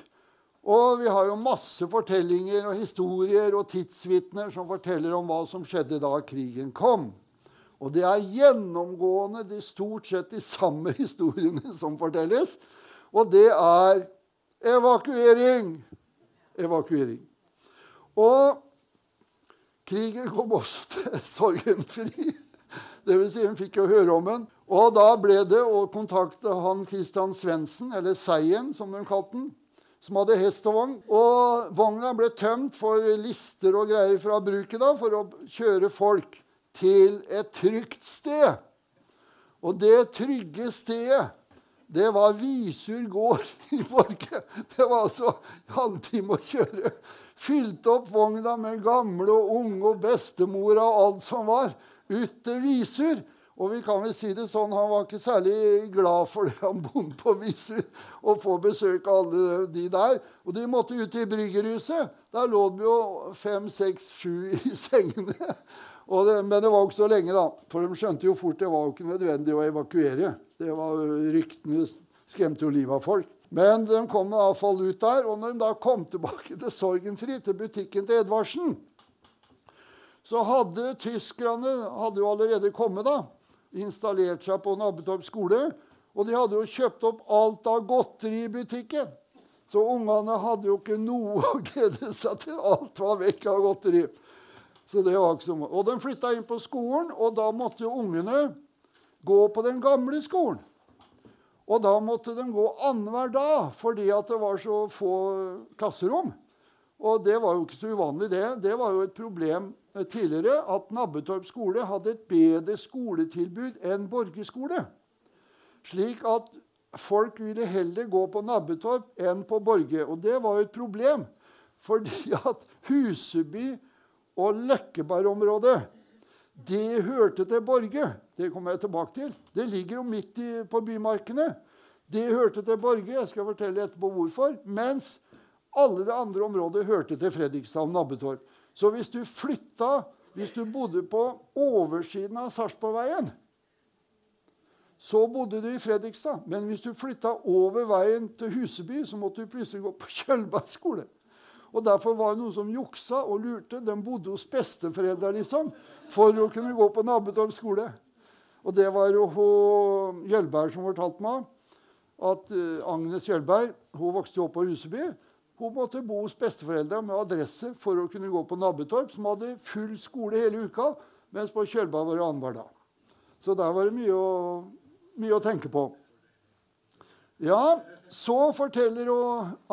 Speaker 3: Og vi har jo masse fortellinger og historier og tidsvitner som forteller om hva som skjedde da krigen kom. Og det er gjennomgående de stort sett de samme historiene som fortelles. Og det er evakuering. Evakuering. Og krigen kom også til sorgenfri. Dvs. Si, hun fikk jo høre om den. Og da ble det å kontakte han Christian Svendsen, eller Seien, som de kalte den som hadde hest og vogn. Og vogna ble tømt for lister og greier fra bruket da, for å kjøre folk til et trygt sted. Og det trygge stedet, det var Visur gård i Borge. Det var altså halvtime å kjøre. Fylte opp vogna med gamle og unge og bestemora og alt som var, ut til Visur. Og vi kan vel si det sånn, Han var ikke særlig glad for det han bodde på Visur, å få besøk av alle de der. Og de måtte ut i bryggerhuset. Der lå de jo fem, seks, sju i sengene. Det, men det var ikke så lenge, da. For de skjønte jo fort det var jo ikke nødvendig å evakuere. Det var Ryktene skremte jo livet av folk. Men de kom iallfall ut der. Og når de da kom tilbake til Sorgenfri, til butikken til Edvardsen, så hadde tyskerne hadde jo allerede kommet, da installert seg på Nabbetorp skole. Og de hadde jo kjøpt opp alt av godteri i butikken. Så ungene hadde jo ikke noe å glede seg til. Alt var vekk av godteri. Så det var ikke så Og de flytta inn på skolen, og da måtte jo ungene gå på den gamle skolen. Og da måtte de gå annenhver dag fordi at det var så få klasserom. Og det var jo ikke så uvanlig, det. Det var jo et problem tidligere at Nabbetorp skole hadde et bedre skoletilbud enn Borge skole. Slik at folk ville heller gå på Nabbetorp enn på Borge. Og det var jo et problem, fordi at Huseby og Løkkeberg-området det hørte til Borge. Det kommer jeg tilbake til. Det ligger jo midt i, på bymarkene. Det hørte til Borge. Jeg skal fortelle etterpå hvorfor. Mens alle det andre området hørte til Fredrikstad og Nabbetorp. Så hvis du flytta Hvis du bodde på oversiden av Sarpsborgveien, så bodde du i Fredrikstad. Men hvis du flytta over veien til Huseby, så måtte du plutselig gå på Kjølberg skole. Og Derfor var det noen som juksa og lurte. De bodde hos besteforeldra liksom, for å kunne gå på Nabbetorp skole. Og det var jo Hjelberg som fortalte meg at uh, Agnes Hjelberg, hun vokste opp på Huseby. Hun måtte bo hos besteforeldra med adresse for å kunne gå på Nabbetorp, som hadde full skole hele uka, mens på Kjølberg var det annenhver dag. Så der var det mye å, mye å, tenke på. Ja, så forteller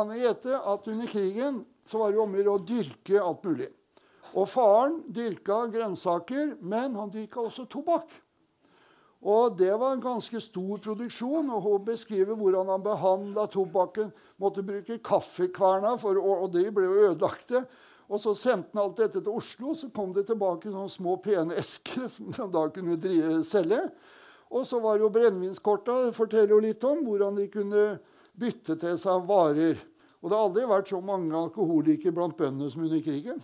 Speaker 3: Anne Gjete at under krigen så var det om å dyrke alt mulig. Og faren dyrka grønnsaker, men han dyrka også tobakk. Og Det var en ganske stor produksjon. og Hun beskriver hvordan han behandla tobakken. Måtte bruke kaffekverna, for, og de ble jo ødelagte. Og Så sendte han alt dette til Oslo. Så kom det tilbake sånne små, pene esker som de da kunne drive, selge. Og så var jo brennevinskorta forteller jo litt om hvordan de kunne bytte til seg varer. Og det har aldri vært så mange alkoholikere blant bøndene som under krigen.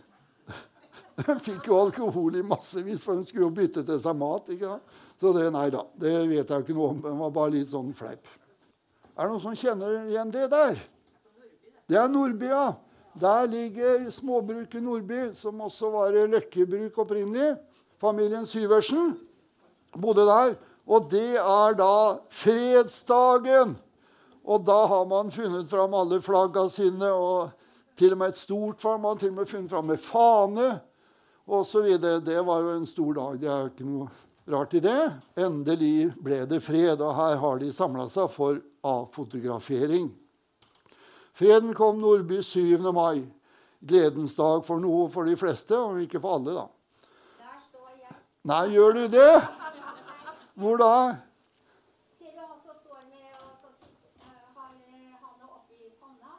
Speaker 3: De fikk jo alkohol i massevis, for de skulle jo bytte til seg mat. ikke sant? Så det, nei da, det vet jeg ikke noe om. Det var bare litt sånn fleip. Er det noen som kjenner igjen det der? Det er Nordby, ja. Der ligger småbruket Nordby, som også var løkkebruk opprinnelig. Familien Syversen bodde der. Og det er da fredsdagen. Og da har man funnet fram alle flagga sine og Til og med et stort flagg. Man har til og med funnet fram med fane osv. Det var jo en stor dag. Det er jo ikke noe rart i det. Endelig ble det fred, og her har de samla seg for avfotografering. Freden kom Nordby 7. mai. Gledens dag for noe for de fleste, og ikke for alle, da.
Speaker 4: Der står jeg.
Speaker 3: Nei, gjør du det? Hvor da?
Speaker 4: Ser du han som står med og så titt- eh, har eh, handa oppi panna?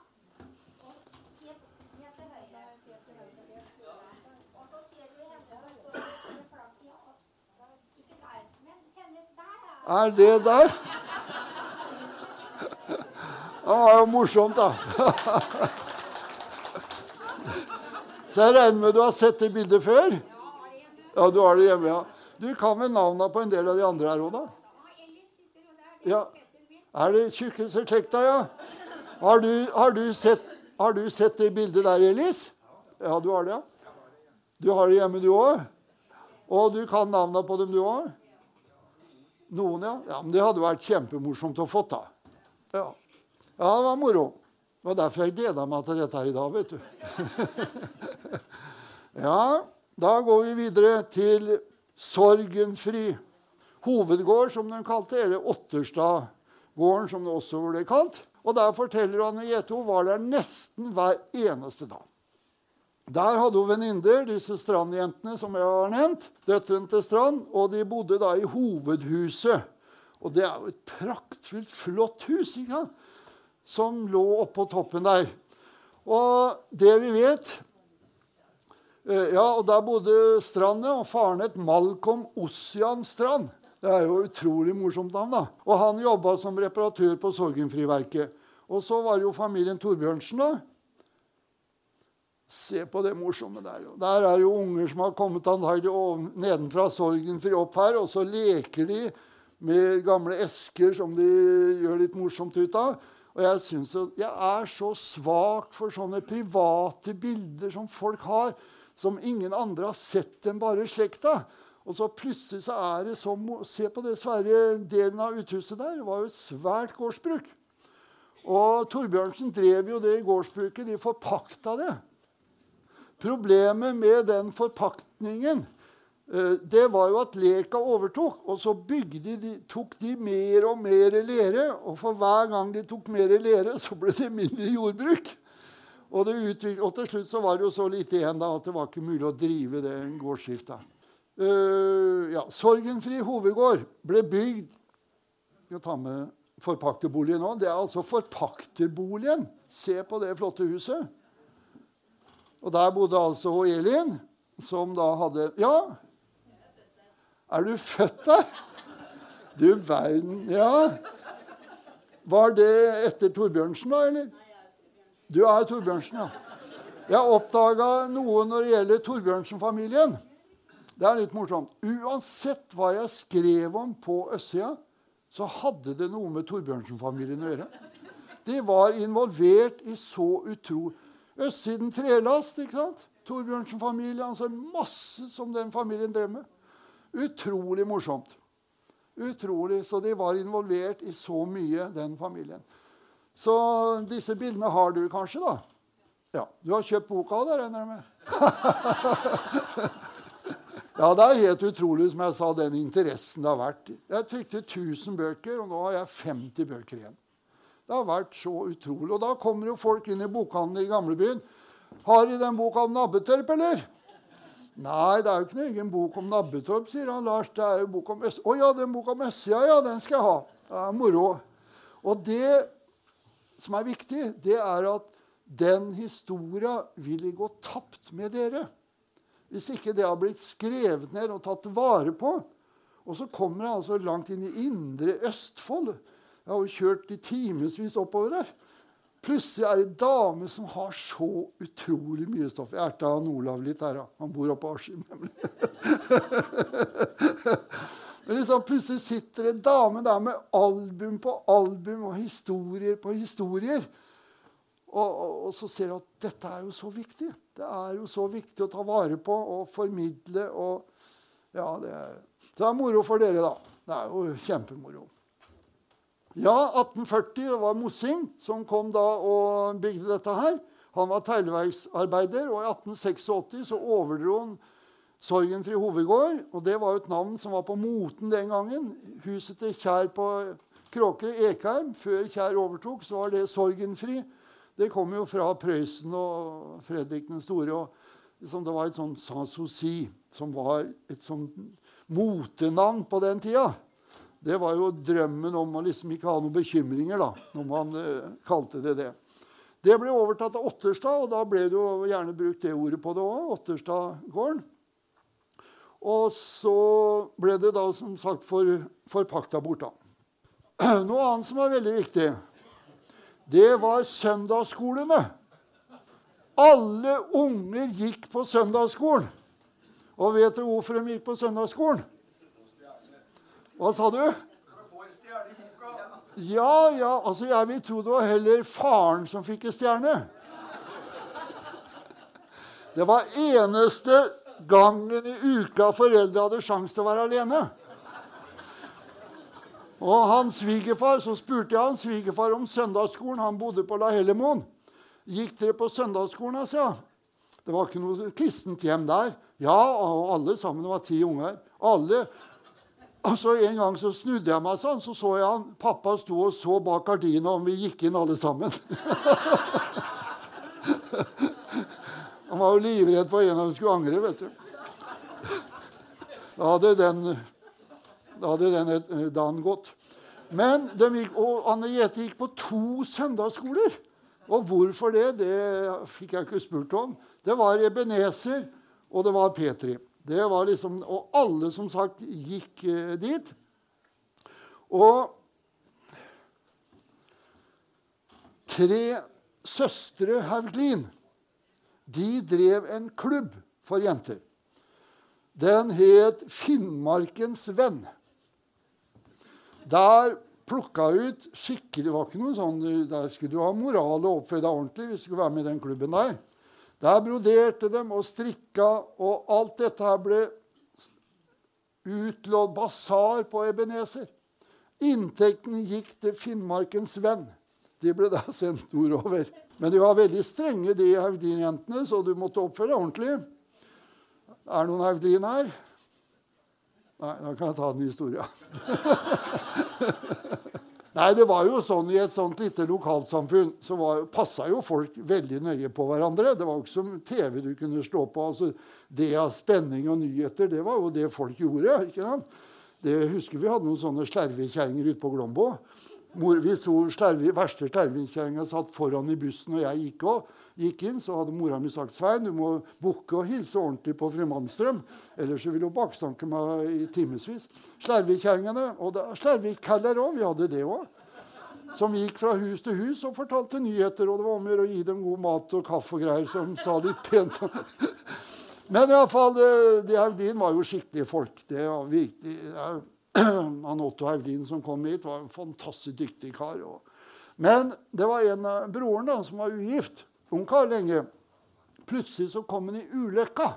Speaker 4: Og helt, helt til høyre. Helt til høyre. helt til høyre. Og så ser du henne som står med flagg i hånda. Ikke der, men henne der.
Speaker 3: Er det der? Det var jo morsomt, da. Så jeg regner med du har sett det bildet før? Ja, du har det hjemme, ja. Du kan vel navna på en del av de andre her òg, da?
Speaker 4: Ja, er
Speaker 3: det tjukkeseslekta, ja? Har du, har, du sett, har du sett det bildet der, Elis? Ja, du har det, ja? Du har det hjemme, du òg? Og du kan navna på dem, du òg? Noen, ja. ja. Men det hadde vært kjempemorsomt å få, da. Ja. ja, det var moro. Det var derfor jeg gleda meg til dette her i dag, vet du. ja, da går vi videre til Sorgenfri hovedgård, som den kalte eller Otterstadgården, som det også ble kalt. Og der forteller Anne at hun var der nesten hver eneste dag. Der hadde hun venninner, disse Strand-jentene som jeg har nevnt. Døtrene til Strand. Og de bodde da i hovedhuset. Og det er jo et praktfullt, flott hus ikke som lå oppå toppen der. Og det vi vet eh, Ja, og der bodde Strand, og faren het Malcolm Ossian Strand. Det er jo utrolig morsomt navn, da. Og han jobba som reparatør på Sorgenfriverket. Og så var det jo familien Torbjørnsen, da. Se på det morsomme der. Der er jo unger som har kommet antagelig nedenfra Sorgenfri opp her, og så leker de med gamle esker som de gjør litt morsomt ut av. Og jeg, synes jo, jeg er så svak for sånne private bilder som folk har, som ingen andre har sett enn bare slekta. Og så plutselig så er det som Se på det svære delen av uthuset der. Det var jo et svært gårdsbruk. Og Torbjørnsen drev jo det gårdsbruket. De forpakta det. Problemet med den forpaktningen eh, det var jo at Leka overtok, og så de, tok de mer og mer lere. Og for hver gang de tok mer lere, så ble det mindre jordbruk. Og, det utvik- og til slutt så var det jo så lite igjen da, at det var ikke mulig å drive det gårdsskifta. Uh, ja, Sorgenfri hovedgård ble bygd Jeg tar med forpakterboligen nå. Det er altså forpakterboligen. Se på det flotte huset. Og der bodde altså hun Elin, som da hadde Ja, er du født der? Du verden Ja. Var det etter Torbjørnsen, da, eller? Du er Torbjørnsen, ja. Jeg oppdaga noe når det gjelder Torbjørnsen-familien. Det er litt morsomt. Uansett hva jeg skrev om på østsida, så hadde det noe med Torbjørnsen-familien å gjøre. De var involvert i så utro... Østsiden trelast, ikke sant? Torbjørnsen-familien. Altså masse som den familien drev med. Utrolig morsomt. Utrolig. Så de var involvert i så mye, den familien. Så disse bildene har du kanskje, da? Ja. Du har kjøpt boka, da, regner jeg med? Ja, det er helt utrolig, som jeg sa, den interessen det har vært. Jeg trykte 1000 bøker, og nå har jeg 50 bøker igjen. Det har vært så utrolig. Og da kommer jo folk inn i bokhandelen i gamlebyen. Har de den boka om Nabbetorp, eller? Nei, det er jo ikke noen egen bok om Nabbetorp, sier han Lars. Det er jo bok om Øst... Å ja, den boka om Østsida, ja, den skal jeg ha. Det er moro. Og det som er viktig, det er at den historia vil gå tapt med dere. Hvis ikke det har blitt skrevet ned og tatt vare på. Og så kommer jeg altså langt inn i indre Østfold. Jeg har jo kjørt i timevis oppover her. Plutselig er det ei dame som har så utrolig mye stoff. Jeg erta han Olav litt her, da. Han bor oppe på Askim. nemlig. Men liksom plutselig sitter en dame der med album på album og historier på historier. Og, og, og så ser du at dette er jo så viktig. Det er jo så viktig å ta vare på og formidle. og ja, det er, det er moro for dere, da. Det er jo kjempemoro. Ja, 1840 det var Mossing som kom da og bygde dette her. Han var tegleverksarbeider, og i 1886 så overdro han Sorgenfri hovedgård. Og det var jo et navn som var på moten den gangen. Huset til Kjær på Kråkerøy, Ekheim. Før Kjær overtok, så var det Sorgenfri. Det kom jo fra Prøysen og Fredrik den store. og liksom Det var et sånt Sanssouci, som var et sånt motenavn på den tida. Det var jo drømmen om å liksom ikke ha noen bekymringer, da, når man uh, kalte det det. Det ble overtatt av Otterstad, og da ble det jo gjerne brukt det ordet på det òg. Otterstadgården. Og så ble det da som sagt for, forpakta bort. da. Noe annet som var veldig viktig, det var søndagsskolene. Alle unger gikk på søndagsskolen. Og vet du hvorfor de gikk på søndagsskolen? Hva sa du? Ja, ja, altså jeg vil tro det var heller faren som fikk en stjerne. Det var eneste gangen i uka foreldre hadde sjanse til å være alene. Og hans svigerfar, Så spurte jeg han svigerfar om søndagsskolen. Han bodde på La Hellemoen. Gikk dere på søndagsskolen? sa jeg. Det var ikke noe kristent hjem der. Ja, og alle sammen Det var ti unger. Alle. Og så En gang så snudde jeg meg sånn, så så jeg han, pappa sto og så bak gardina om vi gikk inn alle sammen. Han var jo livredd for en av dem skulle angre, vet du. Da hadde den, da hadde den eh, dagen gått. Men gikk, og Anne Jete gikk på to søndagsskoler. Og hvorfor det, det fikk jeg ikke spurt om. Det var Ebenezer, og det var Petri. Det var liksom, Og alle som sagt gikk eh, dit. Og tre søstre Hauglin de drev en klubb for jenter. Den het Finnmarkens venn. Der plukka ut skikkelig Det var ikke noe sånn, Der skulle du ha moral og oppføre deg ordentlig hvis du skulle være med i den klubben der. Der broderte dem og strikka, og alt dette her ble utlånt basar på Ebenezer. Inntekten gikk til Finnmarkens venn. De ble da sendt nordover. Men de var veldig strenge, de Haugdin-jentene, så du måtte oppføre deg ordentlig. Er det noen Haugdin her? Nei, da kan jeg ta den historien. Nei, det var jo sånn I et sånt lite lokalsamfunn så passa jo folk veldig nøye på hverandre. Det var jo ikke som TV du kunne slå på. altså Det av spenning og nyheter, det var jo det folk gjorde. ikke sant? Det husker Vi hadde noen sånne slervekjerringer ute på Glombo. Mor, hvis hun verste slervekjerringa satt foran i bussen og jeg gikk, og, gikk, inn, så hadde mora mi sagt Svein, du må bukke og hilse ordentlig på fru Malmstrøm. Ellers ville hun bakstanke meg i timevis. Slervikkjerringene. Og slervikkeller òg. Vi hadde det òg. Som gikk fra hus til hus og fortalte nyheter. Og det var om å gi dem god mat og kaffe og greier, som sa litt pent. Men iallfall, Haugdin var jo skikkelige folk. Det var virkelig, han Otto Haugdin som kom hit, var en fantastisk dyktig kar. Men det var en av broren da, som var ugift. Ungkar lenge. Plutselig så kom han i ulykka.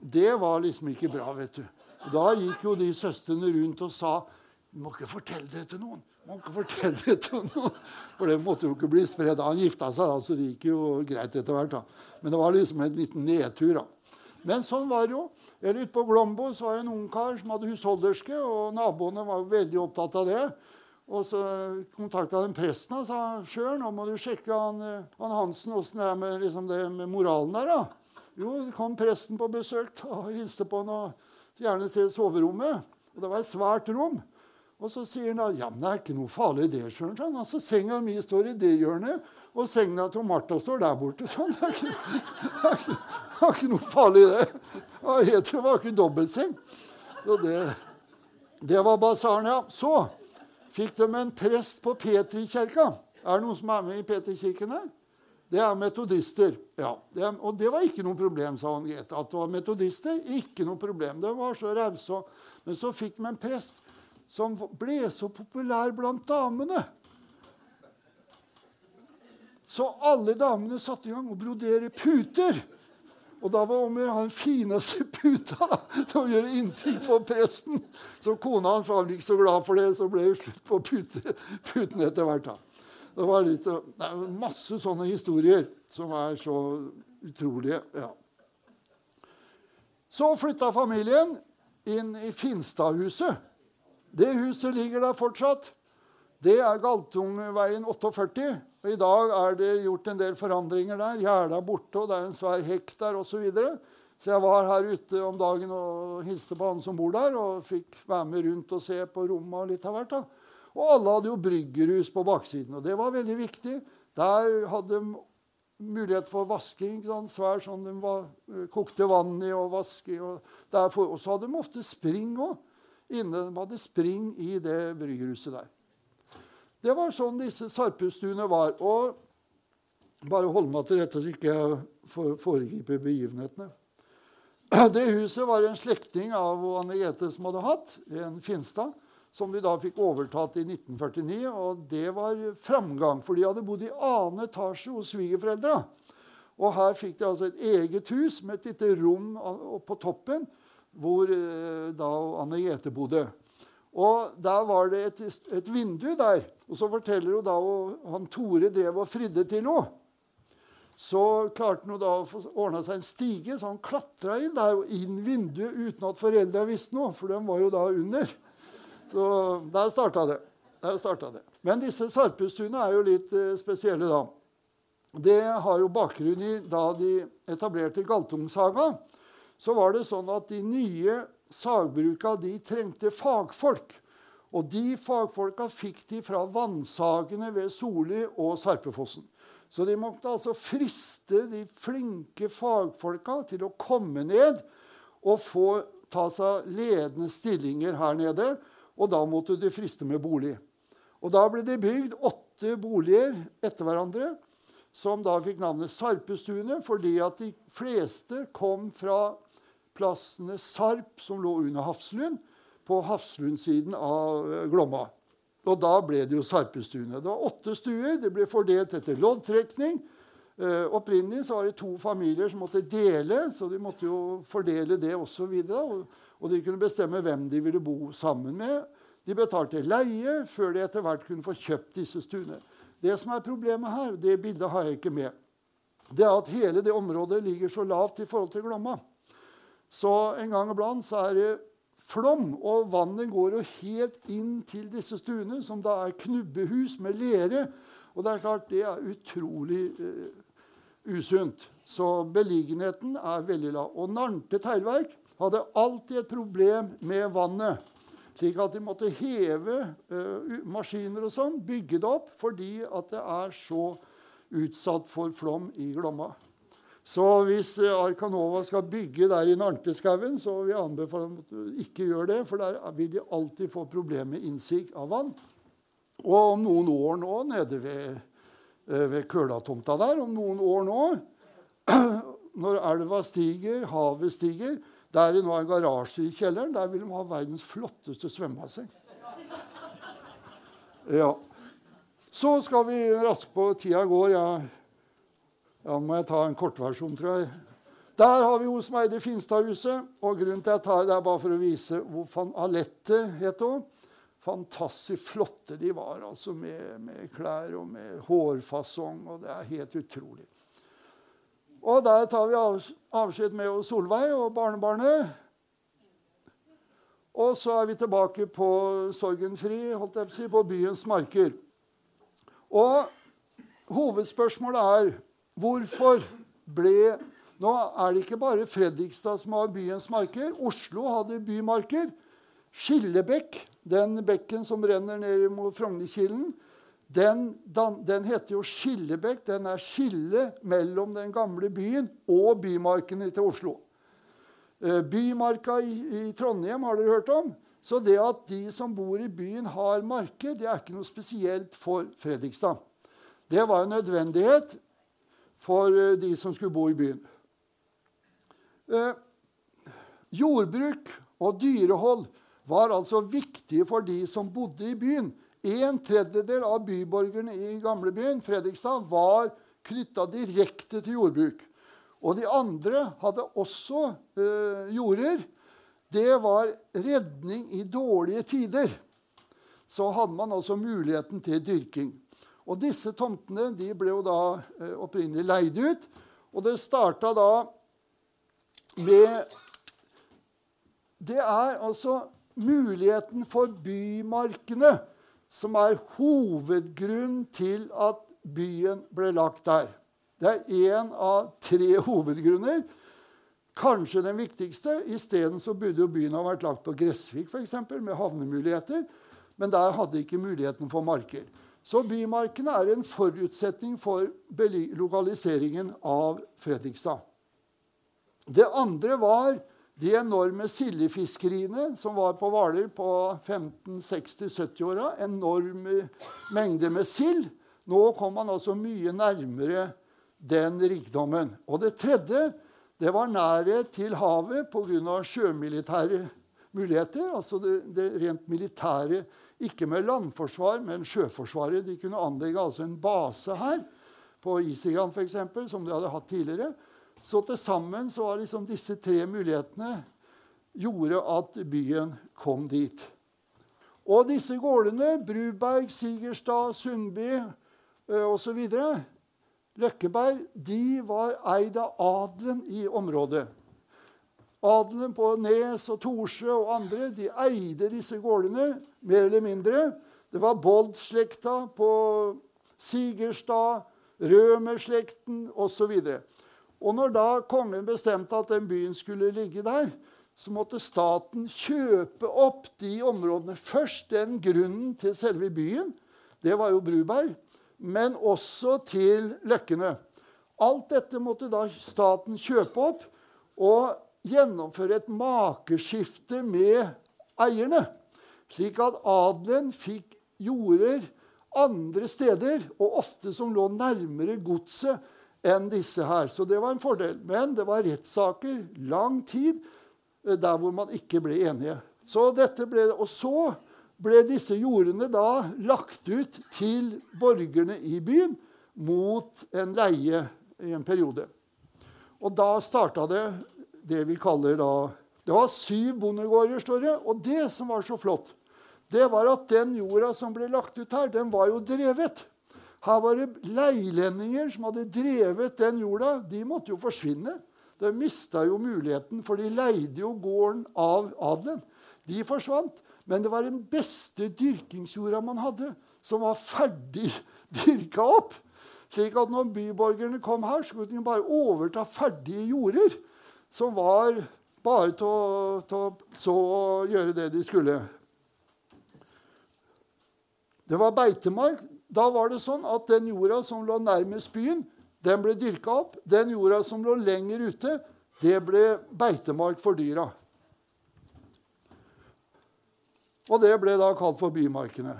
Speaker 3: Det var liksom ikke bra, vet du. Da gikk jo de søstrene rundt og sa du må ikke fortelle det til noen. Du må ikke fortelle det til noen. For det måtte jo ikke bli spredd. Han gifta seg, da, så det gikk jo greit etter hvert. da. Men det var liksom en liten nedtur. da. Men sånn var det jo. Eller ute på Glombo så var det en ungkar som hadde husholderske, og naboene var veldig opptatt av det. Og så kontakta de presten og sa sjøl, nå må du sjekke han, eh, han Hansen åssen det er med, liksom det med moralen der. da. Jo, kom presten på besøk og hilste på han og gjerne se soverommet. Og det var et svært rom. Og så sier han at ja, men det er ikke noe farlig det. skjønner han. Altså, Senga mi står i det hjørnet, og senga til Martha står der borte. sånn. Det er ikke, ikke, ikke noe farlig, det. Det var ikke dobbeltseng. Det, det var basaren, ja. Så fikk de en prest på Petrikirka. Er det noen som er med i Petrikirken her? Det er metodister. ja. Det, og det var ikke noe problem, sa han. At det var metodister, ikke noe problem. De var så rause. Men så fikk de en prest som ble så populær blant damene. Så alle damene satte i gang å brodere puter. Og da var om å ha den fineste puta da, til å gjøre inntrykk på presten. Så kona hans var ikke så glad for det, så ble det slutt på pute, puten etter hvert. da. Det var litt, det er masse sånne historier som er så utrolige. ja. Så flytta familien inn i Finstadhuset. Det huset ligger der fortsatt. Det er Galtungveien 48. Og I dag er det gjort en del forandringer der. Gjerdet er borte, og det er en svær hekk der osv. Så, videre. så jeg var her ute om dagen og hilste på han som bor der, og fikk være med rundt og se på rommet og litt av hvert. da. Og alle hadde jo bryggerhus på baksiden, og det var veldig viktig. Der hadde de mulighet for vasking. Sånn, svær sånn de var, kokte vann i og vaske i. Og, og så hadde de ofte spring òg. Inne de hadde spring i det bryggerhuset der. Det var sånn disse sarpestuene var. Og bare hold meg til dette så ikke jeg foregriper begivenhetene. Det huset var en slektning av Anne Grete som hadde hatt, en Finstad, som de da fikk overtatt i 1949. Og det var framgang, for de hadde bodd i annen etasje hos svigerforeldra. Og her fikk de altså et eget hus med et lite rom på toppen hvor eh, da Anne Grete bodde. Og Der var det et, et, vindu der. Og så forteller hun da og han Tore drev og fridde til henne. Så klarte han da å få ordna seg en stige, så han klatra inn der og inn vinduet uten at foreldra visste noe, for de var jo da under. Så der starta det. Der starta det. Men disse sarpestuene er jo litt eh, spesielle, da. Det har jo bakgrunn i da de etablerte Galtungsaga. Så var det sånn at de nye sagbruka de trengte fagfolk. Og de fagfolka fikk de fra vannsagene ved Soli og Sarpefossen. Så de måtte altså friste de flinke fagfolka til å komme ned og få ta seg ledende stillinger her nede. Og da måtte de friste med bolig. Og da ble det bygd åtte boliger etter hverandre, som da fikk navnet Sarpestuene, fordi at de fleste kom fra plassene Sarp, som lå under Hafslund, på Hafslundsiden av eh, Glomma. Og da ble det jo Sarpestuene. Det var åtte stuer. Det ble fordelt etter loddtrekning. Uh, opprinnelig så var det to familier som måtte dele, så de måtte jo fordele det osv. Og, og de kunne bestemme hvem de ville bo sammen med. De betalte leie før de etter hvert kunne få kjøpt disse stuene. Det som er problemet her, det bildet har jeg ikke med, det er at hele det området ligger så lavt i forhold til Glomma. Så en gang iblant så er det flom, og vannet går jo helt inn til disse stuene, som da er knubbehus med lere. Og det er klart, det er utrolig uh, usunt. Så beliggenheten er veldig lav. Og Narnte teglverk hadde alltid et problem med vannet. Slik at de måtte heve uh, maskiner og sånn, bygge det opp, fordi at det er så utsatt for flom i Glomma. Så hvis Arkanova Arcanova skal bygge der i Narnteskauen, så vil jeg anbefale at du ikke gjør det, for der vil de alltid få problemer med innsig av vann. Og om noen år nå, nede ved, eh, ved Kølatomta der, om noen år nå, når elva stiger, havet stiger Der det nå er garasje i kjelleren, der vil de ha verdens flotteste svømmebasseng. Ja. Så skal vi raskt på. Tida går. Jeg ja, nå må jeg ta en kortversjon, tror jeg. Der har vi hos meg det Finstadhuset. Og grunnen til at jeg tar det, er bare for å vise hvor fan Alette het hun. Fantastisk flotte de var, altså med, med klær og med hårfasong. og Det er helt utrolig. Og der tar vi avskjed med Solveig og barnebarnet. Og så er vi tilbake på Sorgenfri, holdt jeg på å si, på byens marker. Og hovedspørsmålet er Hvorfor ble Nå er det ikke bare Fredrikstad som har byens marker. Oslo hadde bymarker. Skillebekk, den bekken som renner ned mot Frognerkilen, den, den, heter jo Skillebekk. Den er skillet mellom den gamle byen og bymarkene til Oslo. Eh, bymarka i, i, Trondheim har dere hørt om. Så det at de som bor i byen, har marker, det er ikke noe spesielt for Fredrikstad. Det var en nødvendighet for eh, de som skulle bo i byen. Eh, jordbruk og dyrehold var altså viktige for de som bodde i byen. En tredjedel av byborgerne i gamlebyen Fredrikstad var knytta direkte til jordbruk. Og de andre hadde også eh, jorder. Det var redning i dårlige tider. Så hadde man altså muligheten til dyrking. Og disse tomtene de ble jo da eh, opprinnelig leid ut. Og det starta da med Det er altså muligheten for bymarkene som er hovedgrunn til at byen ble lagt der. Det er én av tre hovedgrunner. Kanskje den viktigste. Isteden burde jo byen ha vært lagt på Gressvik, eksempel, med havnemuligheter. Men der hadde ikke muligheten for marker. Så bymarkene er en forutsetning for lokaliseringen av Fredrikstad. Det andre var de enorme sildefiskeriene som var på Hvaler på 1560-70-åra. Enorme mengder med sild. Nå kom man altså mye nærmere den rikdommen. Og det tredje det var nærhet til havet pga. sjømilitære muligheter. Altså det, det, rent militære. Ikke med landforsvar, men sjøforsvaret. De kunne anlegge altså en base her, på Isigan f.eks., som de hadde hatt tidligere. Så til sammen så var liksom disse tre mulighetene gjorde at byen kom dit. Og disse gårdene, Bruberg, Sigerstad, Sundby osv., Løkkeberg, de var eid av adelen i området. Adelen på Nes og Torsjø og andre de eide disse gårdene mer eller mindre. Det var Bold-slekta på Sigerstad, Rømer-slekten osv. Og når da kongen bestemte at den byen skulle ligge der, så måtte staten kjøpe opp de områdene. Først den grunnen til selve byen. Det var jo Bruberg. Men også til løkkene. Alt dette måtte da staten kjøpe opp og gjennomføre et makeskifte med eierne. Slik at adelen fikk jorder andre steder, og ofte som lå nærmere godset enn disse her. Så det var en fordel. Men det var rettssaker lang tid eh, der hvor man ikke ble enige. Så dette ble, og så ble disse jordene da lagt ut til borgerne i byen mot en leie i en periode. Og da starta det det vi kaller da Det var syv bondegårder, står det. Og det som var så flott, det var at den jorda som ble lagt ut her, den var jo drevet. Her var det leilendinger som hadde drevet den jorda. De måtte jo forsvinne. De mista jo muligheten, for de leide jo gården av adelen. De forsvant. Men det var den beste dyrkingsjorda man hadde, som var ferdig dyrka opp. Slik at når byborgerne kom her, skulle de bare overta ferdige jorder. Som var bare til å, så og gjøre det de skulle. Det var beitemark. Da var det sånn at den jorda som lå nærmest byen, den ble dyrka opp. Den jorda som lå lenger ute, det ble beitemark for dyra. Og det ble da kalt for bymarkene.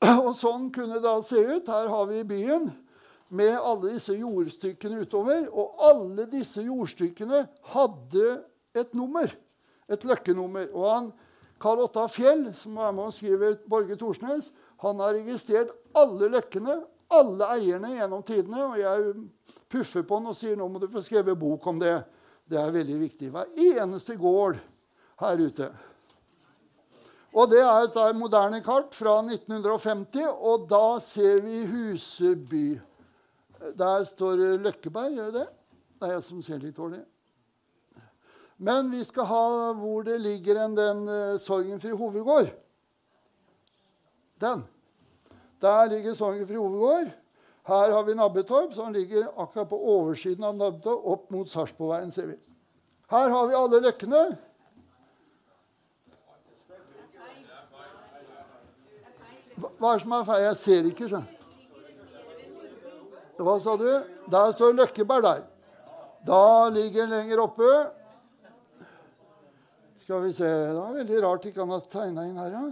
Speaker 3: Og sånn kunne det da se ut. Her har vi byen med alle disse jordstykkene utover. Og alle disse jordstykkene hadde et nummer. Et løkkenummer. Og han Karl Otta Fjell, som er med og skriver Borge Thorsnes, han har registrert alle løkkene, alle eierne gjennom tidene. Og jeg puffer på han og sier nå må du få skrevet bok om det. Det er veldig viktig. Hver eneste gård her ute. Og Det er et moderne kart fra 1950, og da ser vi Huseby. Der står Løkkeberg, gjør det? Det er jeg som ser litt dårlig. Men vi skal ha hvor det ligger en den uh, Sorgenfri hovedgård. Den. Der ligger Sorgenfri hovedgård. Her har vi Nabbetorp, som ligger akkurat på oversiden av Nabbetorp, opp mot Sarpsborgveien, ser vi. Her har vi alle løkkene. Hva er det som er feil? Jeg ser ikke. Så. Hva sa du? Der står Løkkeberg der. Da ligger den lenger oppe. Skal vi se Det var veldig rart ikke han har tegna inn her, ja.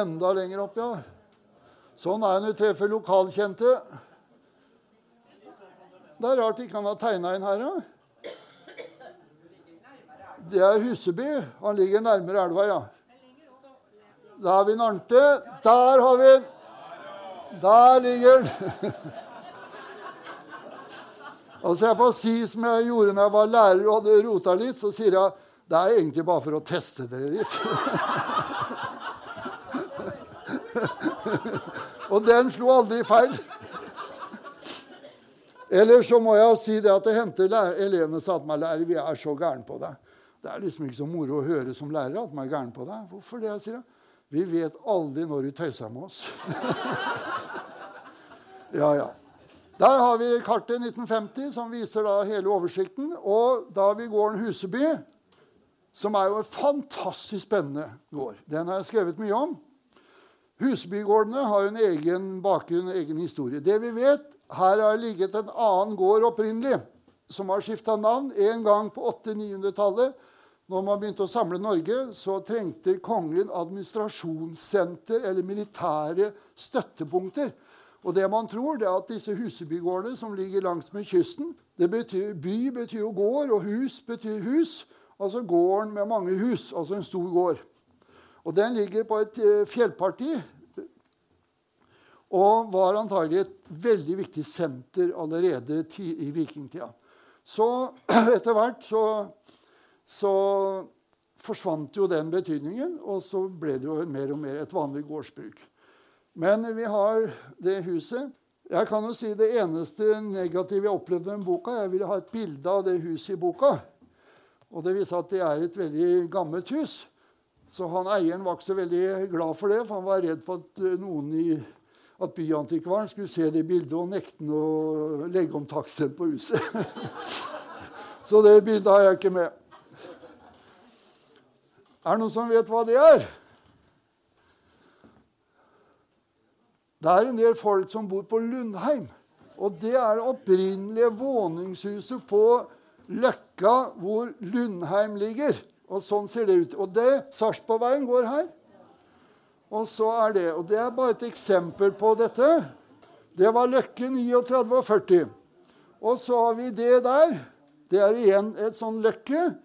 Speaker 3: Enda lenger opp, ja. Sånn er det når du treffer lokalkjente. Det er rart ikke han har tegna inn her, ja. Det er Huseby. Han ligger nærmere elva, ja. Da har vi Narnte. Der har vi den. Der ligger den. Altså jeg får si som jeg gjorde når jeg var lærer og hadde rota litt, så sier jeg det er egentlig bare for å teste dere litt. og den slo aldri feil. Eller så må jeg si det at det hendte elevene sa til meg lærer, vi er så gærne på deg. Det er liksom ikke så moro å høre som lærer at man er gæren på deg. Hvorfor det? sier jeg. Vi vet aldri når vi tøyser med oss. ja, ja. Der har vi kartet 1950, som viser da hele oversikten. Og da har vi gården Huseby, som er jo en fantastisk spennende gård. Den har jeg skrevet mye om. Husbygårdene har jo en egen bakgrunn, en egen historie. Det vi vet, her har ligget en annen gård opprinnelig, som har skifta navn en gang på 800-900-tallet. Når man begynte å samle Norge, så trengte kongen administrasjonssenter eller militære støttepunkter. Og det man tror, det er at disse husebygårdene som ligger langs med kysten det betyr, By betyr jo gård, og hus betyr hus. Altså gården med mange hus, altså en stor gård. Og den ligger på et eh, fjellparti og var antagelig et veldig viktig senter allerede i vikingtida. Så etter hvert så, så, forsvant jo den betydningen, og så ble det jo mer og mer et vanlig gårdsbruk. Men vi har det huset. Jeg kan jo si Det eneste negative jeg opplevde med boka, jeg ville ha et bilde av det huset i boka. Og det viser at det er et veldig gammelt hus. Så han eieren var ikke så veldig glad for det, for han var redd for at eh, noen i at byantikvaren skulle se det bildet og nekte å legge om taksten på huset. så det bildet har jeg ikke med. Er det noen som vet hva det er? Det er en del folk som bor på Lundheim. Og det er det opprinnelige våningshuset på Løkka, hvor Lundheim ligger. Og sånn ser det ut. Og det Sarpsborgveien går her. Og så er det Og det er bare et eksempel på dette. Det var Løkke 39 og 40. Og så har vi det der. Det er igjen et sånn Løkke.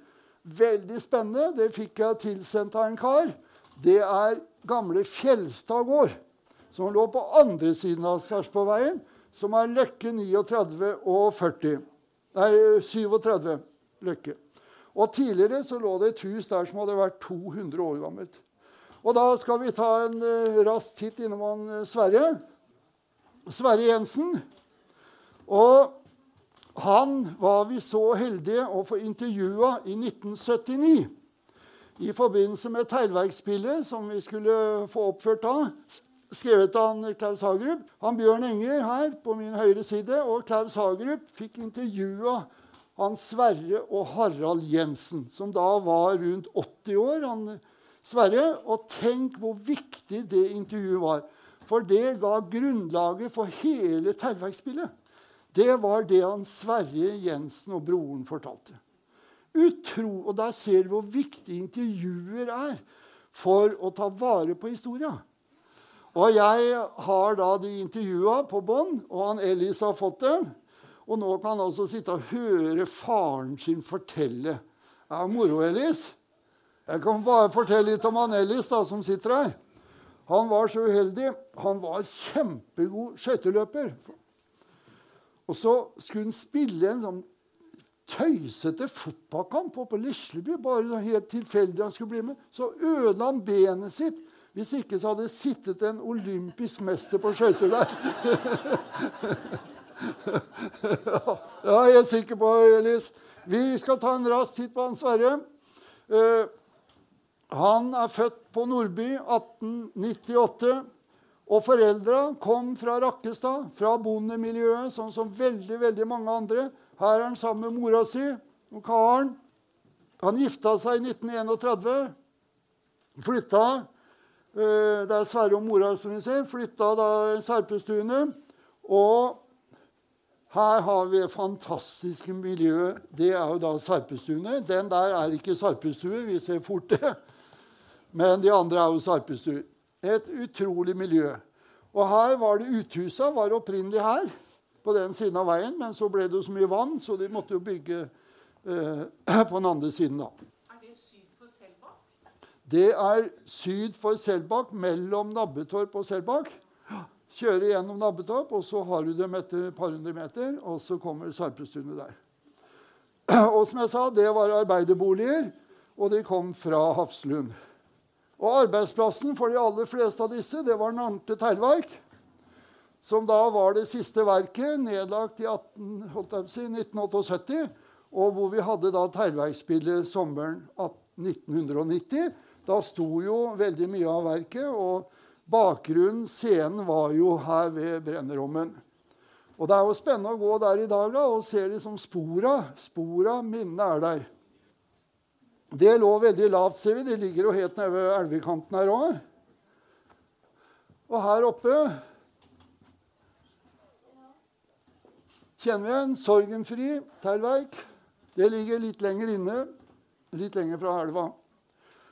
Speaker 3: Veldig spennende. Det fikk jeg tilsendt av en kar. Det er gamle Fjelstad gård, som lå på andre siden av Sarpsborgveien, som er Løkke 39 og 40. Nei, 37 Løkke. Og tidligere så lå det et hus der som hadde vært 200 år gammelt. Og da skal vi ta en uh, rask titt innom han uh, Sverre. Sverre Jensen. Og han var vi så heldige å få intervjua i 1979. I forbindelse med teglverksspillet som vi skulle få oppført da. Skrevet av Klaus Hagerup. Han Bjørn Enger her på min høyre side og Klaus Hagerup fikk intervjua han Sverre og Harald Jensen, som da var rundt 80 år. han Sverre. Og tenk hvor viktig det intervjuet var. For det ga grunnlaget for hele Tellverksspillet. Det var det han Sverre Jensen og broren fortalte. Utro, og Der ser du hvor viktig intervjuer er for å ta vare på historia. Og jeg har da de intervjua på bånd, og han Ellis har fått dem. Og nå kan han altså sitte og høre faren sin fortelle. Det er moro, Ellis. Jeg kan bare fortelle litt om han Ellis, da, som sitter her. Han var så uheldig. Han var kjempegod skøyteløper. Og så skulle han spille en sånn tøysete fotballkamp på Lisleby. Bare helt tilfeldig han skulle bli med. Så ødela han benet sitt. Hvis ikke så hadde det sittet en olympisk mester på skøyter der. ja, jeg er helt sikker på, Elis. Vi skal ta en rask titt på han Sverre. Uh, han er født på Nordby 1898. Og foreldra kom fra Rakkestad, fra bondemiljøet, sånn som veldig veldig mange andre. Her er han sammen med mora si og Karen. Han gifta seg i 1931. Flytta uh, Det er Sverre og mora, som vi ser. Flytta da Serpestunet. Og her har vi et fantastisk miljø. Det er jo da Sarpestuene. Den der er ikke sarpestue, vi ser fort det. Men de andre er jo sarpestuer. Et utrolig miljø. Og her var det Uthusa var opprinnelig her, på den siden av veien. Men så ble det så mye vann, så de måtte jo bygge eh, på den andre siden. da.
Speaker 5: Er det syd for Selbakk?
Speaker 3: Det er syd for Selbakk, mellom Nabbetorp og Selbakk. Kjøre gjennom Nabbetorp, og så har du dem etter et par hundre meter, og så kommer Sarpestunet der. Og som jeg sa, det var arbeiderboliger, og de kom fra Hafslund. Og arbeidsplassen for de aller fleste av disse det var Nante teglverk. Som da var det siste verket, nedlagt i 18, holdt jeg på å si, 1978. Og hvor vi hadde da teglverksspillet sommeren 1990. Da sto jo veldig mye av verket, og bakgrunnen, scenen, var jo her ved brennerommen. Og det er jo spennende å gå der i dag da, og se liksom spora. Spora, minnet er der. Det lå veldig lavt, ser vi. Det ligger jo helt nede ved elvekanten her òg. Og her oppe kjenner vi en Sorgenfri teglverk. Det ligger litt lenger inne, litt lenger fra elva.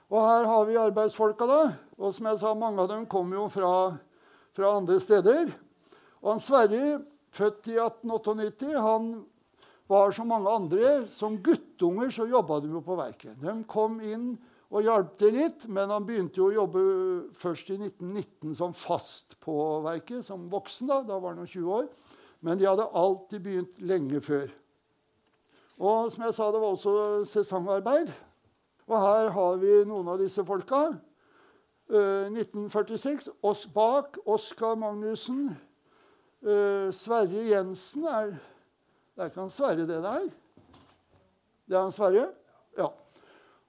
Speaker 3: Og her har vi arbeidsfolka, da. Og som jeg sa, mange av dem kommer jo fra, fra andre steder. Og han Sverre, født i 1898, han var som mange andre. Som guttunger så jobba de jo på verket. De kom inn og hjalp til litt, men han begynte jo å jobbe først i 1919 som fast på verket, som voksen. Da Da var han 20 år. Men de hadde alltid begynt lenge før. Og som jeg sa, det var også sesongarbeid. Og her har vi noen av disse folka. Eh, 1946. Oss bak Oskar Magnussen. Eh, Sverre Jensen er Det er ikke han Sverre, det der? Det er han Sverre? Ja.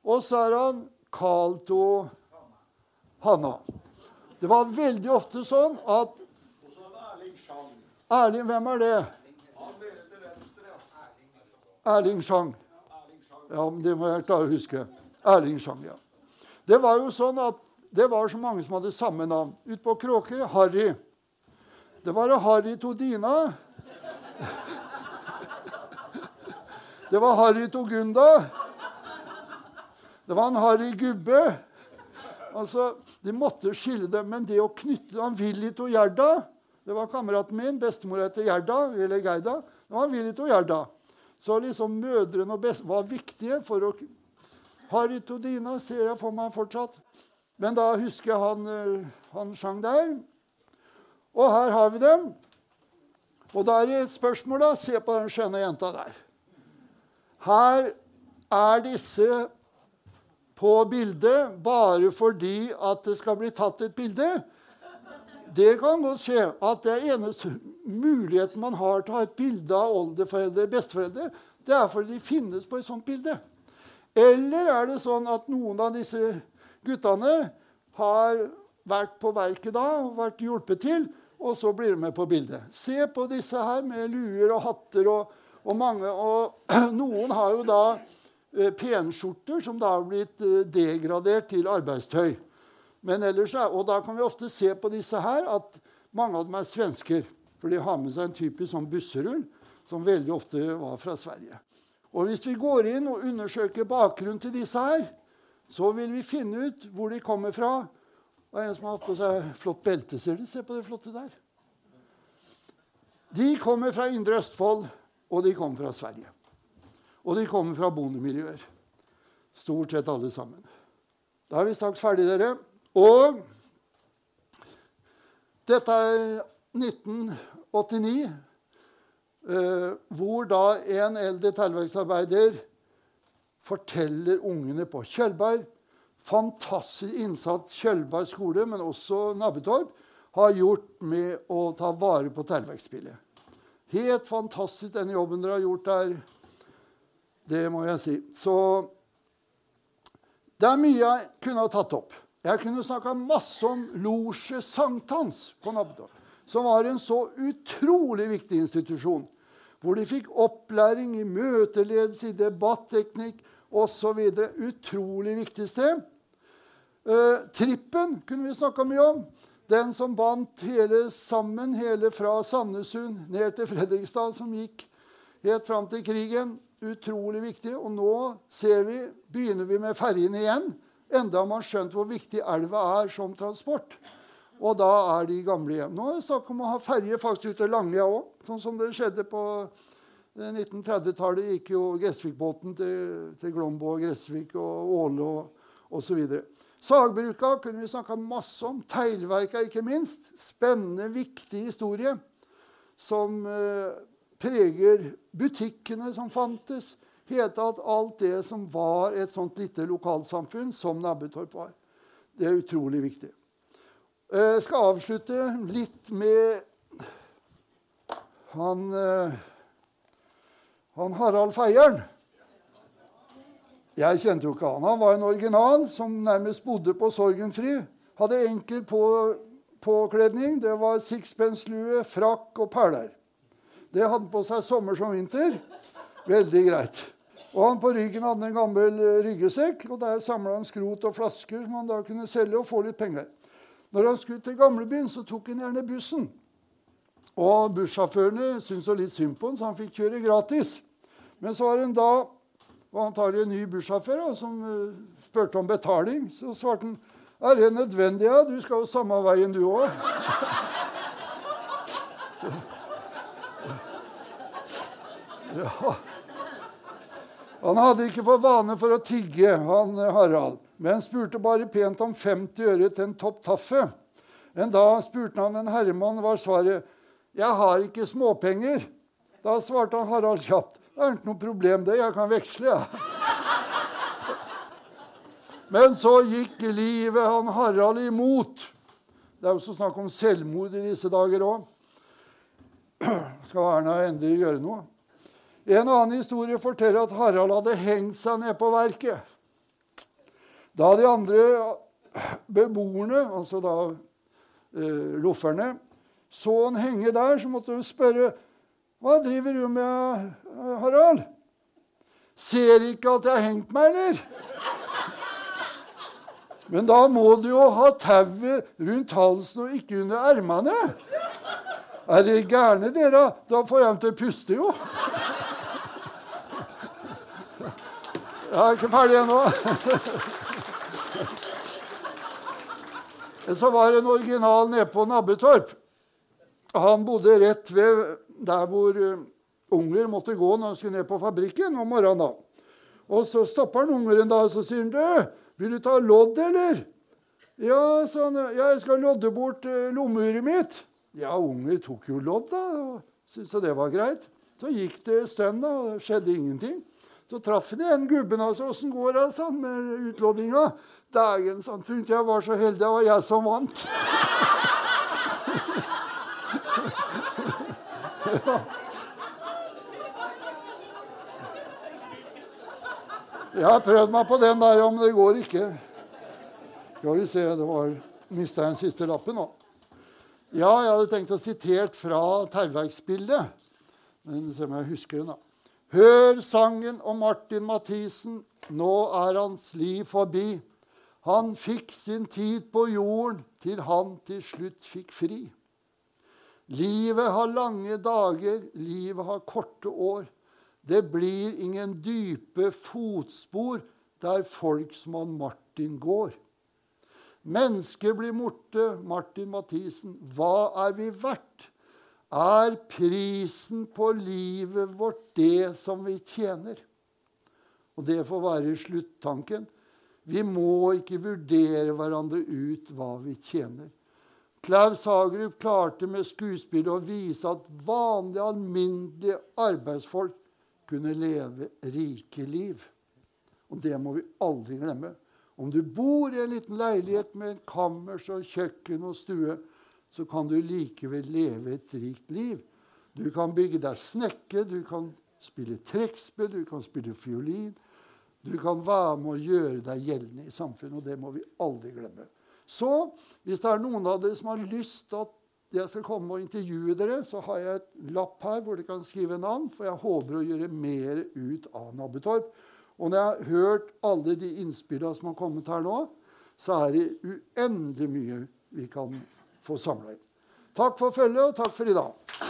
Speaker 3: Og så er han Kalto Hanna. Det var veldig ofte sånn at Erling, hvem er det? Erling Sjang. Ja, men det må jeg klare å huske. Erling Sjang, ja. Det var jo sånn at det var så mange som hadde samme navn. Utpå Kråke Harry. Det var Harry Todina. Det var Harry Togunda. Det var en Harry Gubbe. Altså, De måtte skille dem, men det å knytte han Willy to Gjerda Det var kameraten min. Bestemor heter Gjerda. eller Geida. Det var Willy to Gjerda. Så liksom mødrene og best var viktige for å Harry Todina ser jeg for meg fortsatt. Men da husker jeg han, eh, han sang der. Og her har vi dem. Og da er det et spørsmål, da. Se på den skjønne jenta der. Her er disse på bildet bare fordi at det skal bli tatt et bilde. Det kan godt skje at det er eneste muligheten man har til å ha et bilde av oldeforeldre besteforeldre, det er fordi de finnes på et sånt bilde. Eller er det sånn at noen av disse guttene har vært på verket da og vært hjulpet til, og så blir de med på bildet? Se på disse her med luer og hatter og, og mange. Og noen har jo da eh, penskjorter som da har blitt eh, degradert til arbeidstøy. Men ellers er, og da kan vi ofte se på disse her at mange av dem er svensker. For de har med seg en typisk sånn busserull som veldig ofte var fra Sverige. Og Hvis vi går inn og undersøker bakgrunnen til disse her, så vil vi finne ut hvor de kommer fra. Det er en som har hatt på seg flott belte. Ser du? Se på det flotte der. De kommer fra Indre Østfold, og de kommer fra Sverige. Og de kommer fra bondemiljøer. Stort sett alle sammen. Da er vi straks ferdig, dere. Og dette er 1989. Uh, hvor da en eldre teglverksarbeider forteller ungene på Kjølberg Fantastisk innsats Kjølberg skole, men også Nabbetorp, har gjort med å ta vare på teglverksspillet. Helt fantastisk, den jobben dere har gjort der. Det må jeg si. Så det er mye jeg kunne ha tatt opp. Jeg kunne snakka masse om Losje Sankthans på Nabdal, som var en så utrolig viktig institusjon. Hvor de fikk opplæring i møteledelse, i debatteknikk osv. Utrolig viktig sted. Uh, trippen kunne vi snakka mye om. Den som bandt hele sammen, hele fra Sandnessund ned til Fredrikstad, som gikk helt fram til krigen. Utrolig viktig. Og nå ser vi, begynner vi med ferjene igjen. Enda man skjønt hvor viktig elva er som transport. Og da er de gamle hjem. Nå er det snakk om å ha ferje faktisk ut til Langlia òg. Sånn som det skjedde på 1930-tallet. gikk jo Gressvikbåten til, til Glombo og Gressvik og Åle og osv. Sagbruka kunne vi snakka masse om. Teglverka, ikke minst. Spennende, viktig historie som eh, preger butikkene som fantes. Helt tatt alt det som var et sånt lite lokalsamfunn som Nabbetorp var. Det er utrolig viktig. Eh, Jeg skal avslutte litt med han, eh, han Harald Feieren. Jeg kjente jo ikke han. Han var en original som nærmest bodde på Sorgenfri. Hadde enkel på, påkledning. Det var sixpence-lue, frakk og perler. Det hadde han på seg sommer som vinter. Veldig greit. Og han på ryggen hadde en gammel ryggesekk, og der samla han skrot og flasker som han da kunne selge og få litt penger. Når han skulle til gamlebyen, så tok han gjerne bussen. Og bussjåførene syntes jo litt synd på han, så han fikk kjøre gratis. Men så var det en da var antagelig en ny bussjåfør som eh, spurte om betaling. Så svarte han er det nødvendig, ja? Du skal jo samme veien, du òg. Ja. Han hadde ikke for vane for å tigge, han eh, Harald, men spurte bare pent om 50 øre til en topp taffe. En dag spurte han en herremann, var svaret 'Jeg har ikke småpenger'. Da svarte han Harald kjapt 'Det er ikke noe problem, det. Jeg kan veksle', jeg. Ja. Men så gikk livet han Harald imot. Det er jo så snakk om selvmord i disse dager òg. Skal Erna endelig gjøre noe? En annen historie forteller at Harald hadde hengt seg ned på verket. Da de andre beboerne, altså da eh, lofferne, så han henge der, så måtte hun spørre Hva driver du med, Harald? Ser ikke at jeg har hengt meg, eller? Men da må du jo ha tauet rundt halsen og ikke under ermene. Er dere gærne, dere? Da får jeg dem til å puste, jo. Jeg er ikke ferdig ennå. Så var det en original nede på Nabbetorp. Han bodde rett ved der hvor uh, unger måtte gå når de skulle ned på fabrikken om morgenen. da. Og så stopper han ungeren da, og så sier han, 'Du, vil du ta lodd, eller?' 'Ja, sånn, ja jeg skal lodde bort uh, lommeuret mitt.' Ja, unger tok jo lodd, da, og syntes det var greit. Så gikk det stund, da, og det skjedde ingenting. Så traff de en gubben sa 'Åssen går det sånn med utloddinga?' Dagen sånn, trodde jeg var så heldig. Det var jeg som vant. Jeg har prøvd meg på den der, men det går ikke. Skal vi se, det var Mista jeg den siste lappen nå? Ja, jeg hadde tenkt å sitere fra Tauverksbildet. Men se om jeg husker den, da. Hør sangen om Martin Mathisen. Nå er hans liv forbi. Han fikk sin tid på jorden til han til slutt fikk fri. Livet har lange dager, livet har korte år. Det blir ingen dype fotspor der folk som han Martin går. Mennesket blir borte, Martin Mathisen. Hva er vi verdt? Er prisen på livet vårt det som vi tjener? Og det får være sluttanken. Vi må ikke vurdere hverandre ut hva vi tjener. Klaus Hagerup klarte med skuespillet å vise at vanlige, alminnelige arbeidsfolk kunne leve rike liv. Og det må vi aldri glemme. Om du bor i en liten leilighet med en kammers og kjøkken og stue, så kan du likevel leve et rikt liv. Du kan bygge deg snekke, du kan spille trekkspill, du kan spille fiolin. Du kan være med å gjøre deg gjeldende i samfunnet, og det må vi aldri glemme. Så hvis det er noen av dere som har lyst til at jeg skal komme og intervjue dere, så har jeg et lapp her hvor dere kan skrive navn, for jeg håper å gjøre mer ut av Nabbetorp. Og når jeg har hørt alle de innspillene som har kommet her nå, så er det uendelig mye vi kan få samla inn. Takk for følget, og takk for i dag.